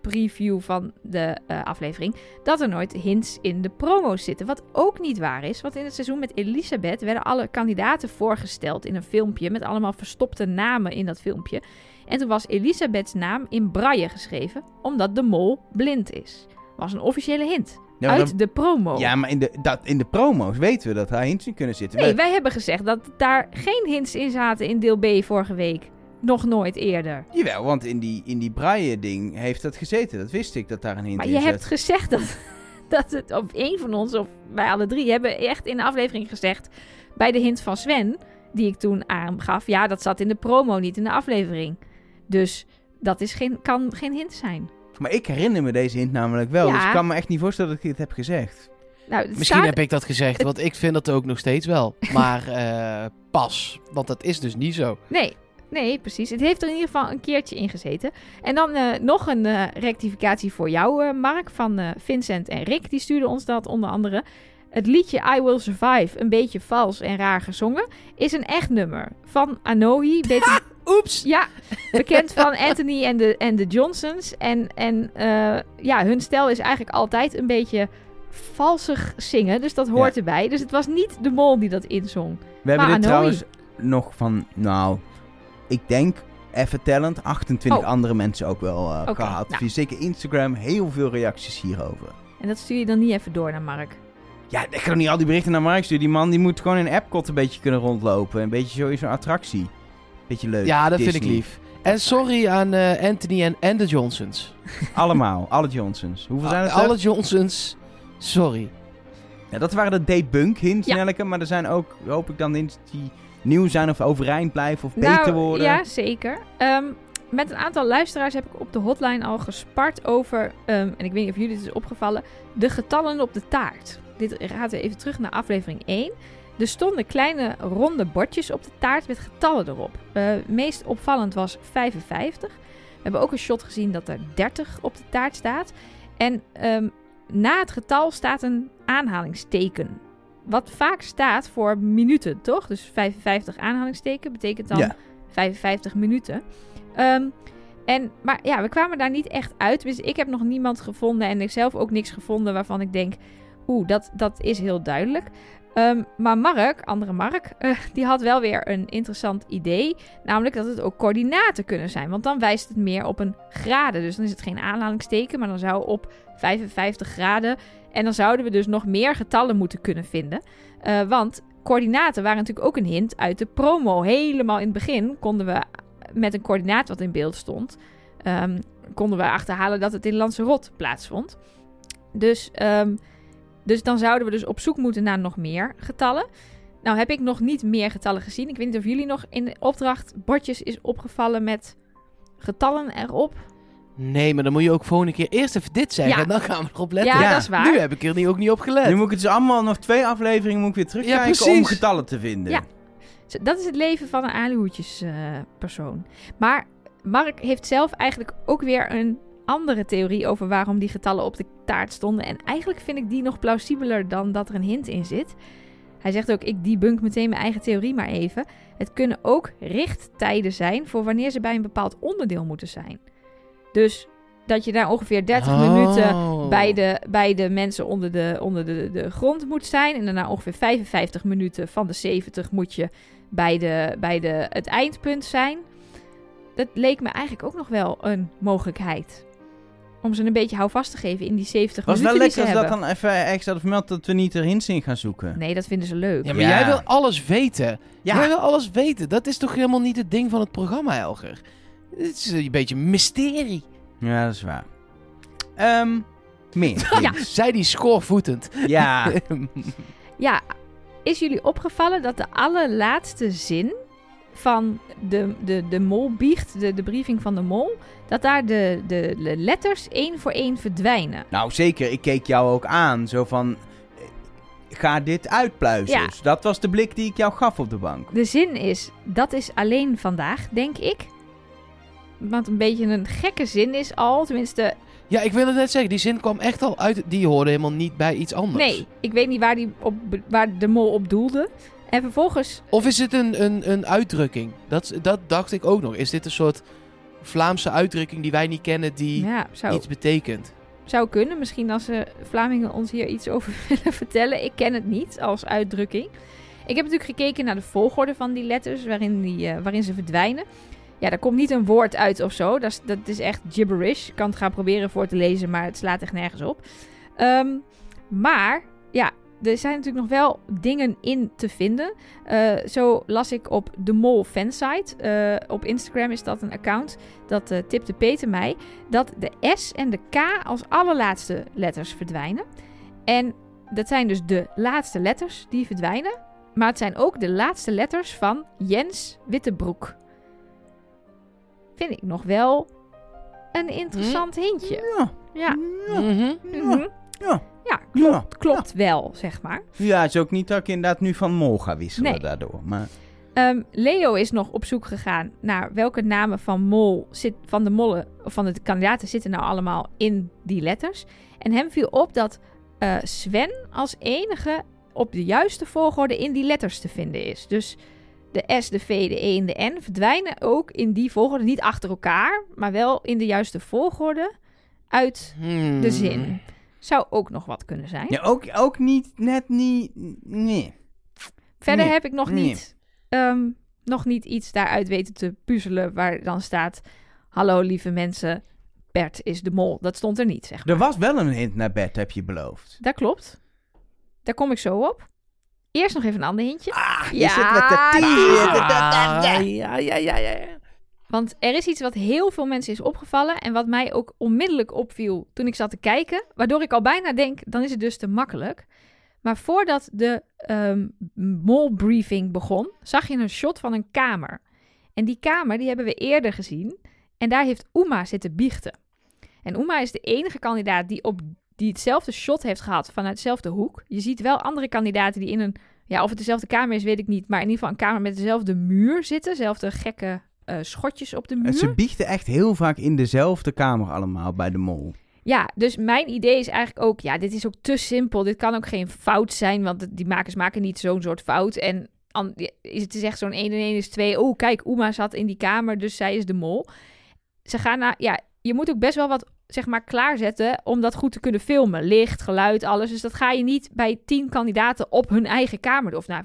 preview van de eh, aflevering... dat er nooit hints in de promo's zitten. Wat ook niet waar is, want in het seizoen met Elisabeth... werden alle kandidaten voorgesteld in een filmpje... met allemaal verstopte namen in dat filmpje... En toen was Elisabeths naam in braille geschreven, omdat de mol blind is. Was een officiële hint. Ja, uit dan- de promo. Ja, maar in de, dat, in de promo's weten we dat daar hints in kunnen zitten. nee, wij hebben gezegd dat daar geen hints in zaten in deel B vorige week. Nog nooit eerder. Jawel, want in die, in die braille-ding heeft dat gezeten. Dat wist ik, dat daar een hint Maar in je zat. hebt gezegd dat, dat het, of één van ons, of wij alle drie, hebben echt in de aflevering gezegd, bij de hint van Sven, die ik toen aangaf, ja, dat zat in de promo, niet in de aflevering. Dus dat is geen, kan geen hint zijn. Maar ik herinner me deze hint namelijk wel. Ja. Dus ik kan me echt niet voorstellen dat ik dit heb gezegd. Nou, Misschien staat- heb ik dat gezegd, want ik vind dat ook nog steeds wel. Maar eh, pas, want dat is dus niet zo. Nee, nee, precies. Het heeft er in ieder geval een keertje in gezeten. En dan eh, nog een eh, rectificatie voor jou, eh, Mark, van Vincent en Rick. Die stuurden ons dat onder andere. Het liedje I Will Survive, een beetje vals en raar gezongen, is een echt nummer van Anohi. Beter, Oeps! ja, bekend van Anthony en de, en de Johnsons. En, en ja, hun stijl is eigenlijk altijd een beetje valsig zingen. Dus dat hoort Ja. erbij. Dus het was niet de mol die dat inzong. We hebben dit Anohi- trouwens nog van, nou, ik denk even tellend, 28 Oh. andere mensen ook wel eh, gehad. nou. Via zeker Instagram, heel veel reacties hierover. En dat stuur je dan niet even door naar Mark. Ja, ik ga toch niet al die berichten naar Mark sturen. Die man die moet gewoon in Epcot een beetje kunnen rondlopen. Een beetje sowieso een attractie. Beetje leuk. Ja, dat vind ik lief. En sorry aan eh, Anthony en, en de Johnsons. Allemaal, alle Johnsons. Hoeveel zijn het er? Alle Johnsons, sorry. Ja, dat waren de debunk hints, Ja. Maar er zijn ook, hoop ik dan, hints die nieuw zijn of overeind blijven of beter worden. Nou, Ja, zeker. Ehm, met een aantal luisteraars heb ik op de hotline al gespart over, ehm, en ik weet niet of jullie het is opgevallen, de getallen op de taart. Dit gaat weer even terug naar aflevering 1. Er stonden kleine ronde bordjes op de taart met getallen erop. Eh meest opvallend was 55. We hebben ook een shot gezien dat er 30 op de taart staat. En ehm, na het getal staat een aanhalingsteken. Wat vaak staat voor minuten, toch? Dus 55 aanhalingsteken betekent dan Ja. 55 minuten. Ehm, en, maar ja, we kwamen daar niet echt uit. Dus ik heb nog niemand gevonden en ik zelf ook niks gevonden waarvan ik denk... Oeh, dat, dat is heel duidelijk. Ehm, maar Mark, andere Mark, eh, die had wel weer een interessant idee. Namelijk dat het ook coördinaten kunnen zijn. Want dan wijst het meer op een graden. Dus dan is het geen aanhalingsteken, maar dan zou op 55 graden... En dan zouden we dus nog meer getallen moeten kunnen vinden. Eh, want coördinaten waren natuurlijk ook een hint uit de promo. Helemaal in het begin konden we met een coördinaat wat in beeld stond... ehm, konden we achterhalen dat het in Lanzarote plaatsvond. Dus, ehm, dus dan zouden we dus op zoek moeten naar nog meer getallen. Nou heb ik nog niet meer getallen gezien. Ik weet niet of jullie nog in de opdracht bordjes is opgevallen met getallen erop. Nee, maar dan moet je ook volgende keer eerst even dit zeggen Ja. en dan gaan we erop letten. Ja, Ja. dat is waar. Nu heb ik er niet, ook niet op gelet. Nu moet ik het dus allemaal nog twee afleveringen moet ik weer terugkijken om getallen te vinden. Ja. Dat is het leven van een alihoedjes eh, persoon. Maar Mark heeft zelf eigenlijk ook weer een andere theorie over waarom die getallen op de taart stonden. En eigenlijk vind ik die nog plausibeler dan dat er een hint in zit. Hij zegt ook, ik debunk meteen mijn eigen theorie maar even. Het kunnen ook richttijden zijn voor wanneer ze bij een bepaald onderdeel moeten zijn. Dus dat je daar ongeveer 30 Oh. minuten bij de, bij de mensen onder, de, onder de, de grond moet zijn. En daarna ongeveer 55 minuten van de 70 moet je bij, de, bij de, het eindpunt zijn. Dat leek me eigenlijk ook nog wel een mogelijkheid. Om ze een beetje houvast te geven in die 70 Was wel minuten die lekker ze als dat dan even extra hadden vermeld dat we niet er hints in gaan zoeken. Nee, dat vinden ze leuk. Ja, maar Ja. jij wil alles weten. Ja. Jij wil alles weten. Dat is toch helemaal niet het ding van het programma, Elger? Het is een beetje mysterie. Ja, dat is waar. Ehm meer. Ja. Zij die schoorvoetend. ja. Ja, is jullie opgevallen dat de allerlaatste zin van de, de, de molbiecht, de, de briefing van de mol, dat daar de, de, de letters één voor één verdwijnen? Nou, zeker. Ik keek jou ook aan. Zo van, eh, ga dit uitpluizen. Ja. Dus dat was de blik die ik jou gaf op de bank. De zin is, dat is alleen vandaag, denk ik. Want een beetje een gekke zin is al, tenminste, Ja, ik wil het net zeggen. Die zin kwam echt al uit. Die hoorde helemaal niet bij iets anders. nee, ik weet niet waar, die op, waar de mol op doelde. En vervolgens, Of is het een, een, een uitdrukking? Dat, dat dacht ik ook nog. Is dit een soort Vlaamse uitdrukking die wij niet kennen die ja, zou, iets betekent? zou kunnen. Misschien als de Vlamingen ons hier iets over willen vertellen. Ik ken het niet als uitdrukking. Ik heb natuurlijk gekeken naar de volgorde van die letters waarin, die, eh, waarin ze verdwijnen. Ja, daar komt niet een woord uit of zo. Dat is, dat is echt gibberish. Ik kan het gaan proberen voor te lezen, maar het slaat echt nergens op. Ehm, maar ja, er zijn natuurlijk nog wel dingen in te vinden. Eh, zo las ik op de Mol fansite. Eh, op Instagram is dat een account. Dat eh, tipte Peter mij. Dat de S en de K als allerlaatste letters verdwijnen. En dat zijn dus de laatste letters die verdwijnen. Maar het zijn ook de laatste letters van Jens Wittebroek. Vind ik nog wel een interessant hintje. Ja. Ja. Ja. Mhm. Mhm. Ja. Ja, klopt, Ja. klopt wel, zeg maar. Ja, het is ook niet dat ik inderdaad nu van mol ga wisselen Nee. daardoor. Maar Ehm, Leo is nog op zoek gegaan naar welke namen van mol zit, van de mollen van de kandidaten zitten nou allemaal in die letters. En hem viel op dat eh, Sven als enige op de juiste volgorde in die letters te vinden is. Dus de S, de V, de E en de N verdwijnen ook in die volgorde. Niet achter elkaar, maar wel in de juiste volgorde uit Hmm. de zin. Zou ook nog wat kunnen zijn. Ja, ook, ook niet, net niet, nee. Verder Nee, heb ik nog nee. niet, ehm, nog niet iets daaruit weten te puzzelen waar dan staat... Hallo lieve mensen, Bert is de mol. Dat stond er niet, zeg maar. Er was wel een hint naar bed, heb je beloofd. Dat klopt. Daar kom ik zo op. Eerst nog even een ander hintje. Ah, je Ja, zit met de teaser. Ah, ja, ja, ja, ja. ja. Want er is iets wat heel veel mensen is opgevallen. En wat mij ook onmiddellijk opviel toen ik zat te kijken. Waardoor ik al bijna denk, dan is het dus te makkelijk. Maar voordat de ehm mol-briefing begon, zag je een shot van een kamer. En die kamer, die hebben we eerder gezien. En daar heeft Uma zitten biechten. En Uma is de enige kandidaat die, op, die hetzelfde shot heeft gehad vanuit dezelfde hoek. Je ziet wel andere kandidaten die in een... Ja, of het dezelfde kamer is, weet ik niet. Maar in ieder geval een kamer met dezelfde muur zitten. Dezelfde gekke eh, schotjes op de muur. Ze biechten echt heel vaak in dezelfde kamer allemaal bij de mol. Ja, dus mijn idee is eigenlijk ook, ja, dit is ook te simpel. Dit kan ook geen fout zijn, want die makers maken niet zo'n soort fout. En is het is echt zo'n 1 en 1 is 2. Oh, kijk, Uma zat in die kamer, dus zij is de mol. Ze gaan naar, ja, je moet ook best wel wat, zeg maar, klaarzetten om dat goed te kunnen filmen. Licht, geluid, alles. Dus dat ga je niet bij tien kandidaten op hun eigen kamer doen. Of nou,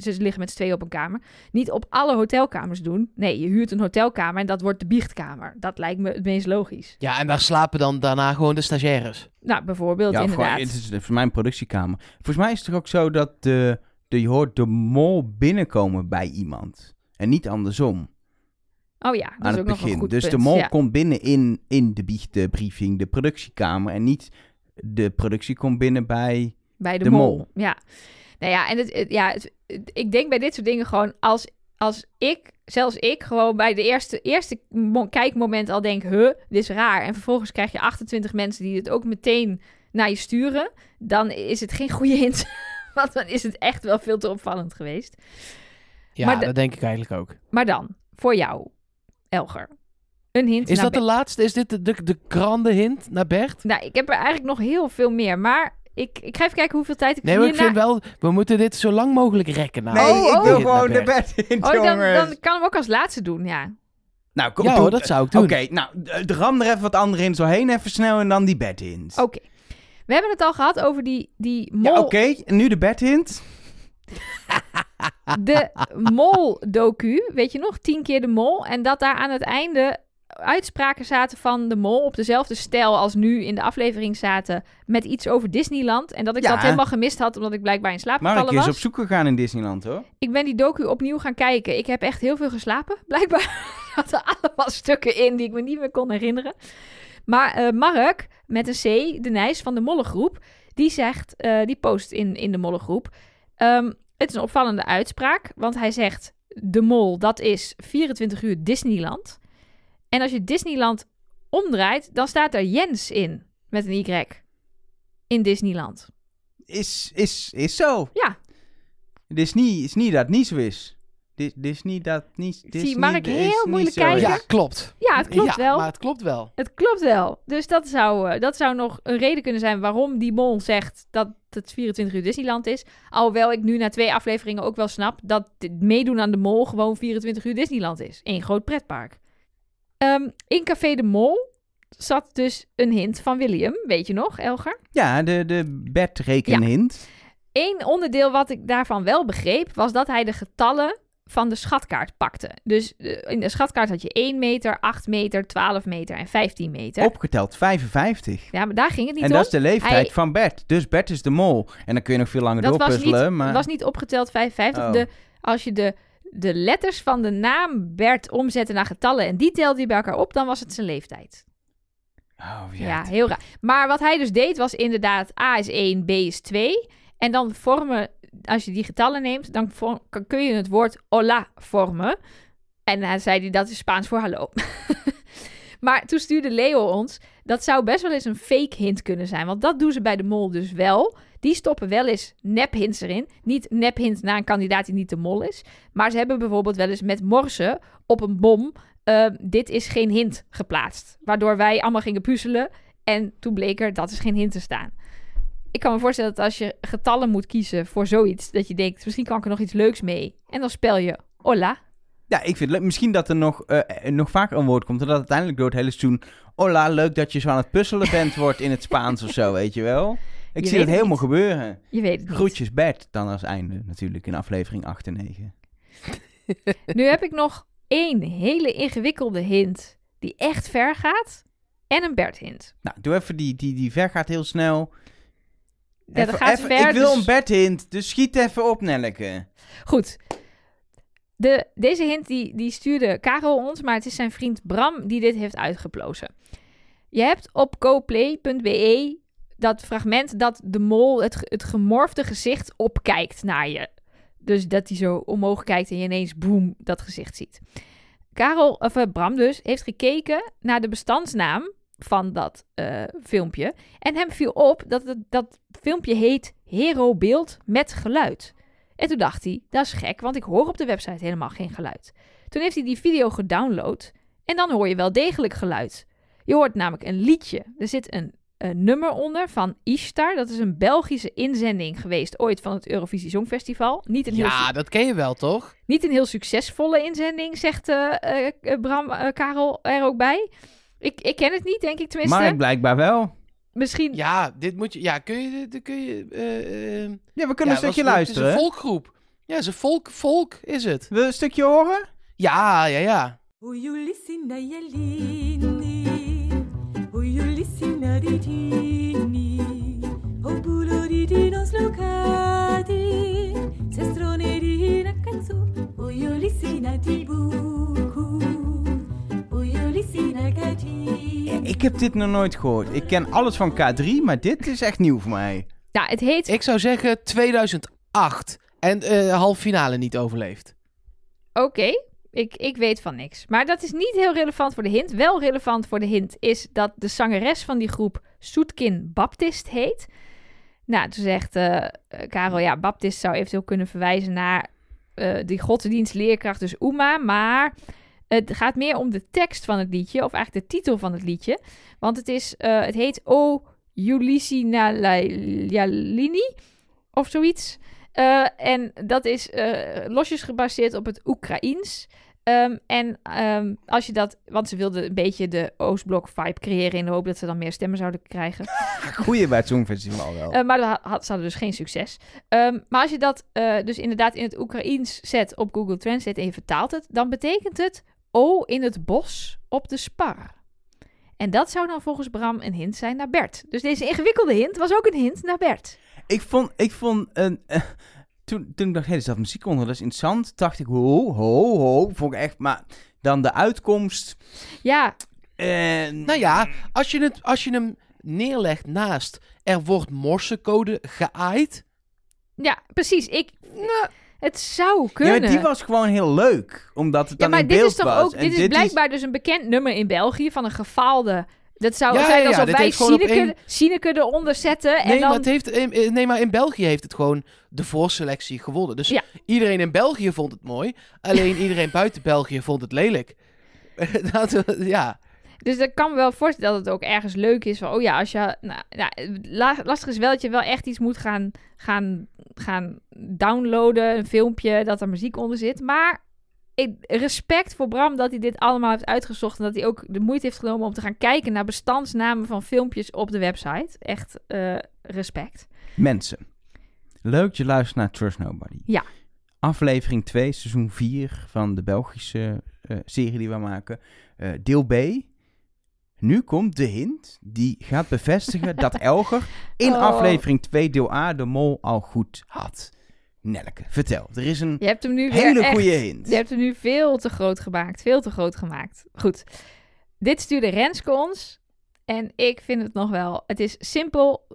ze liggen met z'n tweeën op een kamer. Niet op alle hotelkamers doen. Nee, je huurt een hotelkamer en dat wordt de biechtkamer. Dat lijkt me het meest logisch. Ja, en daar slapen dan daarna gewoon de stagiaires. Nou, bijvoorbeeld, Ja, inderdaad. het is voor mijn productiekamer. Volgens mij is het toch ook zo dat de, de, je hoort de mol binnenkomen bij iemand. En niet andersom Oh ja, dat aan is het ook nog een begin. goed Dus de mol ja. komt binnen in, in de biechtbriefing, de productiekamer. En niet de productie komt binnen bij... bij de, de mol. mol. Ja. Nou ja, en het, het- ja, het- ik denk bij dit soort dingen gewoon als, als ik, zelfs ik, gewoon bij de eerste, eerste mo- kijkmoment al denk, huh, dit is raar. En vervolgens krijg je 28 mensen die het ook meteen naar je sturen. Dan is het geen goede hint. Want dan is het echt wel veel te opvallend geweest. Ja, Maar dat denk ik eigenlijk ook. Maar dan, voor jou, Elger. Een hint Is naar dat de laatste? Is dit de, de, de grande hint naar Bert? Nou, ik heb er eigenlijk nog heel veel meer. Maar ik, ik ga even kijken hoeveel tijd ik Nee, maar ik hierna- vind wel, we moeten dit zo lang mogelijk rekken. Nou. Nee, Oh, ik oh. wil Hint naar gewoon de Bert. bed in, Oh, dan, jongens. dan kan ik hem ook als laatste doen, ja. Nou, kom, Ja doe- hoor, dat zou ik doen. Oké, nou, d- ram er even wat andere hints doorheen, even snel en dan die bed hints. Oké. We hebben het al gehad over die, die Ja, mol, oké, en nu de bed hint. de mol-docu. Weet je nog? Tien keer de mol. En dat daar aan het einde uitspraken zaten van de mol op dezelfde stijl als nu in de aflevering zaten met iets over Disneyland. En dat ik Ja. dat helemaal gemist had omdat ik blijkbaar in slaap gevallen is was. op zoek gegaan in Disneyland, hoor. Ik ben die docu opnieuw gaan kijken. Ik heb echt heel veel geslapen, blijkbaar. Er zaten allemaal stukken in die ik me niet meer kon herinneren. Maar eh, Mark, met een C, de Nijs van de Mollengroep, die zegt, eh, die post in, in de Mollengroep. ehm, het is een opvallende uitspraak, want hij zegt, de mol, dat is 24 uur Disneyland. En als je Disneyland omdraait, dan staat er Jens in, met een Y. In Disneyland. Is, is, is zo. Ja. Het is niet, is niet dat het niet zo is. Dit dit is niet dat niet... dit is Zie niet- is heel moeilijk kijken. Ja, klopt. Ja, het klopt ja, wel. maar het klopt wel. Het klopt wel. Dus dat zou, eh, dat zou nog een reden kunnen zijn waarom die mol zegt dat het 24 uur Disneyland is. Alhoewel ik nu na twee afleveringen ook wel snap dat het meedoen aan de mol gewoon 24 uur Disneyland is. Eén groot pretpark. Ehm, in Café de Mol zat dus een hint van William. Weet je nog, Elger? Ja, de, de bedrekenhint. Eén onderdeel wat ik daarvan wel begreep, was dat hij de getallen van de schatkaart pakte. Dus eh, in de schatkaart had je 1 meter, 8 meter, 12 meter en 15 meter. Opgeteld 55. Ja, maar daar ging het niet En om. dat is de leeftijd Hij- van Bert. Dus Bert is de mol. En dan kun je nog veel langer dat was doorpuzzelen. niet, maar... was niet opgeteld 55. Oh. De, als je de, de letters van de naam Bert omzette naar getallen en die telde je bij elkaar op, dan was het zijn leeftijd. Oh, Ja, ja. heel raar. Maar wat hij dus deed was inderdaad A is 1, B is 2. En dan vormen, als je die getallen neemt, dan kun je het woord hola vormen. En dan zei hij dat is Spaans voor hallo. maar toen stuurde Leo ons, dat zou best wel eens een fake hint kunnen zijn. Want dat doen ze bij de mol dus wel. Die stoppen wel eens nep-hints erin. Niet nep-hint naar een kandidaat die niet de mol is. Maar ze hebben bijvoorbeeld wel eens met morsen op een bom... eh, dit is geen hint geplaatst. Waardoor wij allemaal gingen puzzelen. En toen bleek er dat is geen hint te staan. Ik kan me voorstellen dat als je getallen moet kiezen voor zoiets, dat je denkt, misschien kan ik er nog iets leuks mee. En dan spel je hola. Ja, ik vind. Misschien dat er nog, eh, nog vaker een woord komt. En dat uiteindelijk door het hele seizoen... Hola, leuk dat je zo aan het puzzelen bent wordt in het Spaans of zo, weet je wel. Ik Je zie het helemaal niet. gebeuren. Je weet het niet. Groetjes Bert, dan als einde natuurlijk in aflevering 8 en 9. Nu heb ik nog één hele ingewikkelde hint die echt ver gaat. En een Bert hint. Nou, doe even die, die, die ver gaat heel snel. Ja, dat gaat even- ver, Ik wil dus- een Bert hint, dus schiet even op, Nelleke. Goed. De, deze hint die, die stuurde Karel ons, maar het is zijn vriend Bram die dit heeft uitgeplozen. Je hebt op coplay.be dat fragment dat de mol het, het gemorfde gezicht opkijkt naar je. Dus dat hij zo omhoog kijkt en je ineens boem dat gezicht ziet. Karel, of eh, Bram dus, heeft gekeken naar de bestandsnaam van dat eh, filmpje. En hem viel op dat het, dat filmpje heet Hero Beeld met geluid. En toen dacht hij, dat is gek, want ik hoor op de website helemaal geen geluid. Toen heeft hij die video gedownload en dan hoor je wel degelijk geluid. Je hoort namelijk een liedje. Er zit een, een nummer onder van Ishtar. Dat is een Belgische inzending geweest ooit van het Eurovisie Songfestival. Niet een heel, Ja, dat ken je wel, toch? niet een heel succesvolle inzending, zegt eh, eh, Bram Karel er ook bij. Ik, ik ken het niet, denk ik tenminste. Maar blijkbaar wel. Misschien. Ja, dit moet je... Ja, kun je... dit kun je eh, eh, Ja, we kunnen ja, een stukje was- luisteren. Het is een volkgroep. Ja, het is een volk, volk is het. Wil je een stukje horen? Ja, ja, ja. Ik heb dit nog nooit gehoord. Ik ken alles van K3, maar dit is echt nieuw voor mij. Ja, het heet. Ik zou zeggen 2008. En eh halve finale niet overleefd. Oké, ik, ik weet van niks. Maar dat is niet heel relevant voor de hint. Wel relevant voor de hint is dat de zangeres van die groep Soetkin Baptist heet. Nou, toen zegt eh, Karel, ja, Baptist zou eventueel kunnen verwijzen naar eh, die godsdienstleerkracht, dus Uma. Maar het gaat meer om de tekst van het liedje, of eigenlijk de titel van het liedje. Want het, is, eh, het heet O Julisinalini of zoiets. Eh, en dat is eh, losjes gebaseerd op het Oekraïens. Ehm, en ehm, als je dat, want ze wilden een beetje de Oostblok-vibe creëren in de hoop dat ze dan meer stemmen zouden krijgen. Goeie bij het Songfestival wel. Maar dat had, ze hadden dus geen succes. Ehm, maar als je dat dus inderdaad in het Oekraïens zet op Google Translate en je vertaalt het, dan betekent het O in het bos op de spar. En dat zou dan volgens Bram een hint zijn naar Bert. Dus deze ingewikkelde hint was ook een hint naar Bert. Ik vond, ik vond een... eh, toen, toen ik dacht, hé, er zat muziek onder, dat is interessant. Dacht ik, ho, ho, ho. Vond ik echt, maar dan de uitkomst... Ja, eh, Nou ja, als je, het, als je hem neerlegt naast er wordt morsecode geaaid. ja precies. Ik, Nou, het zou Ja, kunnen. maar die was gewoon heel leuk. Omdat het Ja, dan maar in dit beeld is toch ook. Dit is blijkbaar dus een bekend nummer in België van een gefaalde. Dat zou Ja, zijn ja, ja, alsof wij Sineke, Sineke eronder zetten. en nee, dan, maar het heeft, nee, maar in België heeft het gewoon de voorselectie gewonnen. Dus Ja. iedereen in België vond het mooi. Alleen iedereen buiten België vond het lelijk. Dat, ja. Dus ik kan me wel voorstellen dat het ook ergens leuk is. Van, oh ja, als je. Nou, nou, la- lastig is wel dat je wel echt iets moet gaan, gaan, gaan downloaden. Een filmpje dat er muziek onder zit. Maar ik, respect voor Bram dat hij dit allemaal heeft uitgezocht. En dat hij ook de moeite heeft genomen om te gaan kijken naar bestandsnamen van filmpjes op de website. Echt eh, respect. Mensen, leuk dat je luistert naar Trust Nobody. Ja. Aflevering 2, seizoen 4 van de Belgische eh, serie die we maken. Eh, deel B. Nu komt de hint die gaat bevestigen dat Elger in Oh. aflevering 2 deel A de mol al goed had. Nelke, vertel. Er is een Je hebt hem nu hele goede hint. Je hebt hem nu veel te groot gemaakt. Veel te groot gemaakt. Goed. Dit stuurde Renske ons. En ik vind het nog wel. Het is simpel,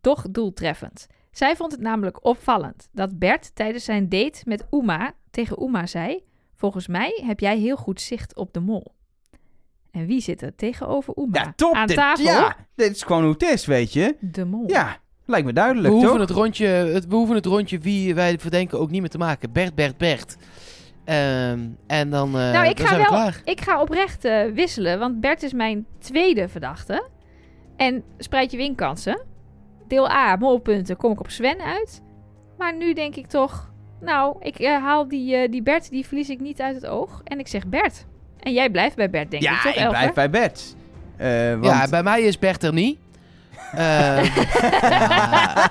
doch doeltreffend. Zij vond het namelijk opvallend dat Bert tijdens zijn date met Uma tegen Uma zei: Volgens mij heb jij heel goed zicht op de mol. En wie zit er tegenover Uma? Ja, top. Aan dit, tafel? ja, dit is gewoon hoe het is, weet je. De mol. Ja, lijkt me We duidelijk, hoeven, toch? het rondje, het, we hoeven het rondje wie wij verdenken ook niet meer te maken. Bert, Bert, Bert. Ehm, en dan, eh Nou, ik dan ga zijn we wel- klaar. Ik ga oprecht eh, wisselen, want Bert is mijn tweede verdachte. En spreid je winkansen. deel A, molpunten, kom ik op Sven uit. Maar nu denk ik toch, nou, ik eh, haal die, eh, die Bert, die verlies ik niet uit het oog. En ik zeg Bert. En jij blijft bij Bert, denk ik, ja, toch, ik Elger? blijf bij Bert. Eh, want... Ja, bij mij is Bert er niet. Ehm, ja.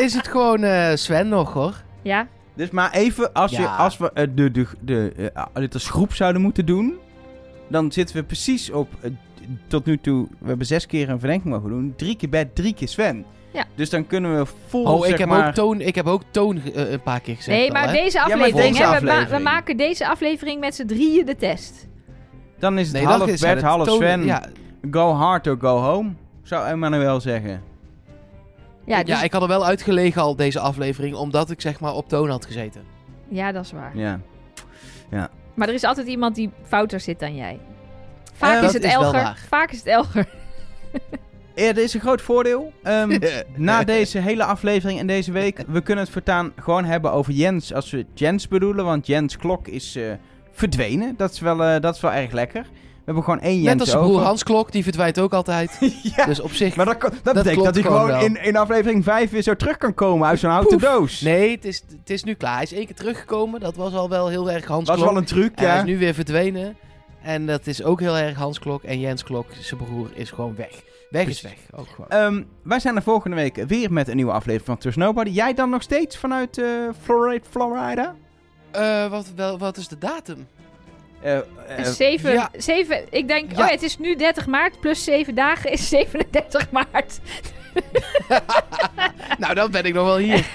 Is het gewoon eh, Sven nog, hoor? Ja, Dus maar even, als, je, Ja. als we eh, de, de, de, eh, dit als groep zouden moeten doen, dan zitten we precies op, tot nu toe, we hebben zes keer een verdenking mogen doen. Drie keer Bert, drie keer Sven. Ja. Dus dan kunnen we vol, Oh, ik zeg heb, maar... ook toon, ik heb ook toon eh, een paar keer gezegd. nee, al, maar deze maar aflevering, deze hè, we, ma- we maken deze aflevering met z'n drieën de test. Dan is het Nee, half is Bert, het. half Toon- Sven. Ja, Go hard or go home, zou Emmanuel zeggen. Ja, dus, ja, ik had er wel uitgelegen al deze aflevering, omdat ik zeg maar op toon had gezeten. ja, dat is waar. Ja. Maar er is altijd iemand die fouter zit dan jij. Vaak Eh, is het is wel Elger. Vaak is het Elger. Ja, dit is een groot voordeel. Ehm, na deze hele aflevering en deze week, we kunnen het voortaan gewoon hebben over Jens als we Jens bedoelen. Want Jens Klok is eh, verdwenen. Dat is, wel, eh, dat is wel erg lekker. We hebben gewoon één Jens Net als zijn broer over. Hans Klok, die verdwijnt ook altijd. ja, Dus op zich... maar dat, kan- dat, betekent dat hij gewoon wel. in, in aflevering 5 weer zo terug kan komen uit zo'n houten doos. Nee, het is, het is nu klaar. Hij is één keer teruggekomen. Dat was al wel heel erg Hans was Klok. wel een truc, En Hij ja. is nu weer verdwenen. En dat is ook heel erg Hans Klok. En Jens Klok, zijn broer, is gewoon weg. Weg is weg. Ook gewoon. Ehm, wij zijn er volgende week weer met een nieuwe aflevering van Trust Nobody. Jij dan nog steeds vanuit eh Florida? Florida? Eh, wat, wel, wat is de datum? Zeven, ja. zeven, ik denk, Ja. oh, het is nu 30 maart plus 7 dagen is 37 maart. nou, dan ben ik nog wel hier.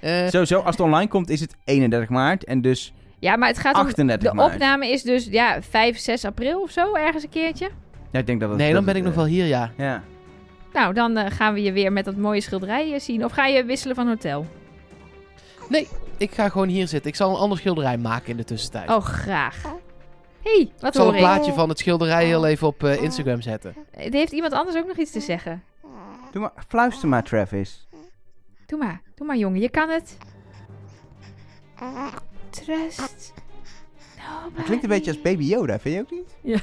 Sowieso, als het online komt, is het 31 maart. En dus Ja, maar het gaat om, 38 de maart. opname is dus ja, 5, 6 april of zo, ergens een keertje. Ja, ik denk dat het, nee, dat dan ben het, ik nog eh, wel hier, ja. Ja. Nou, dan eh, gaan we je weer met dat mooie schilderij eh, zien. Of ga je wisselen van hotel? Nee, ik ga gewoon hier zitten. Ik zal een ander schilderij maken in de tussentijd. Oh, graag. hey, wat ik zal hoor een ik? plaatje van het schilderij heel even op eh, Instagram zetten. Eh, Heeft iemand anders ook nog iets te zeggen? Doe maar, fluister maar, Travis. Doe maar, doe maar jongen, je kan het. Trust. Het klinkt een beetje als Baby Yoda, vind je ook niet?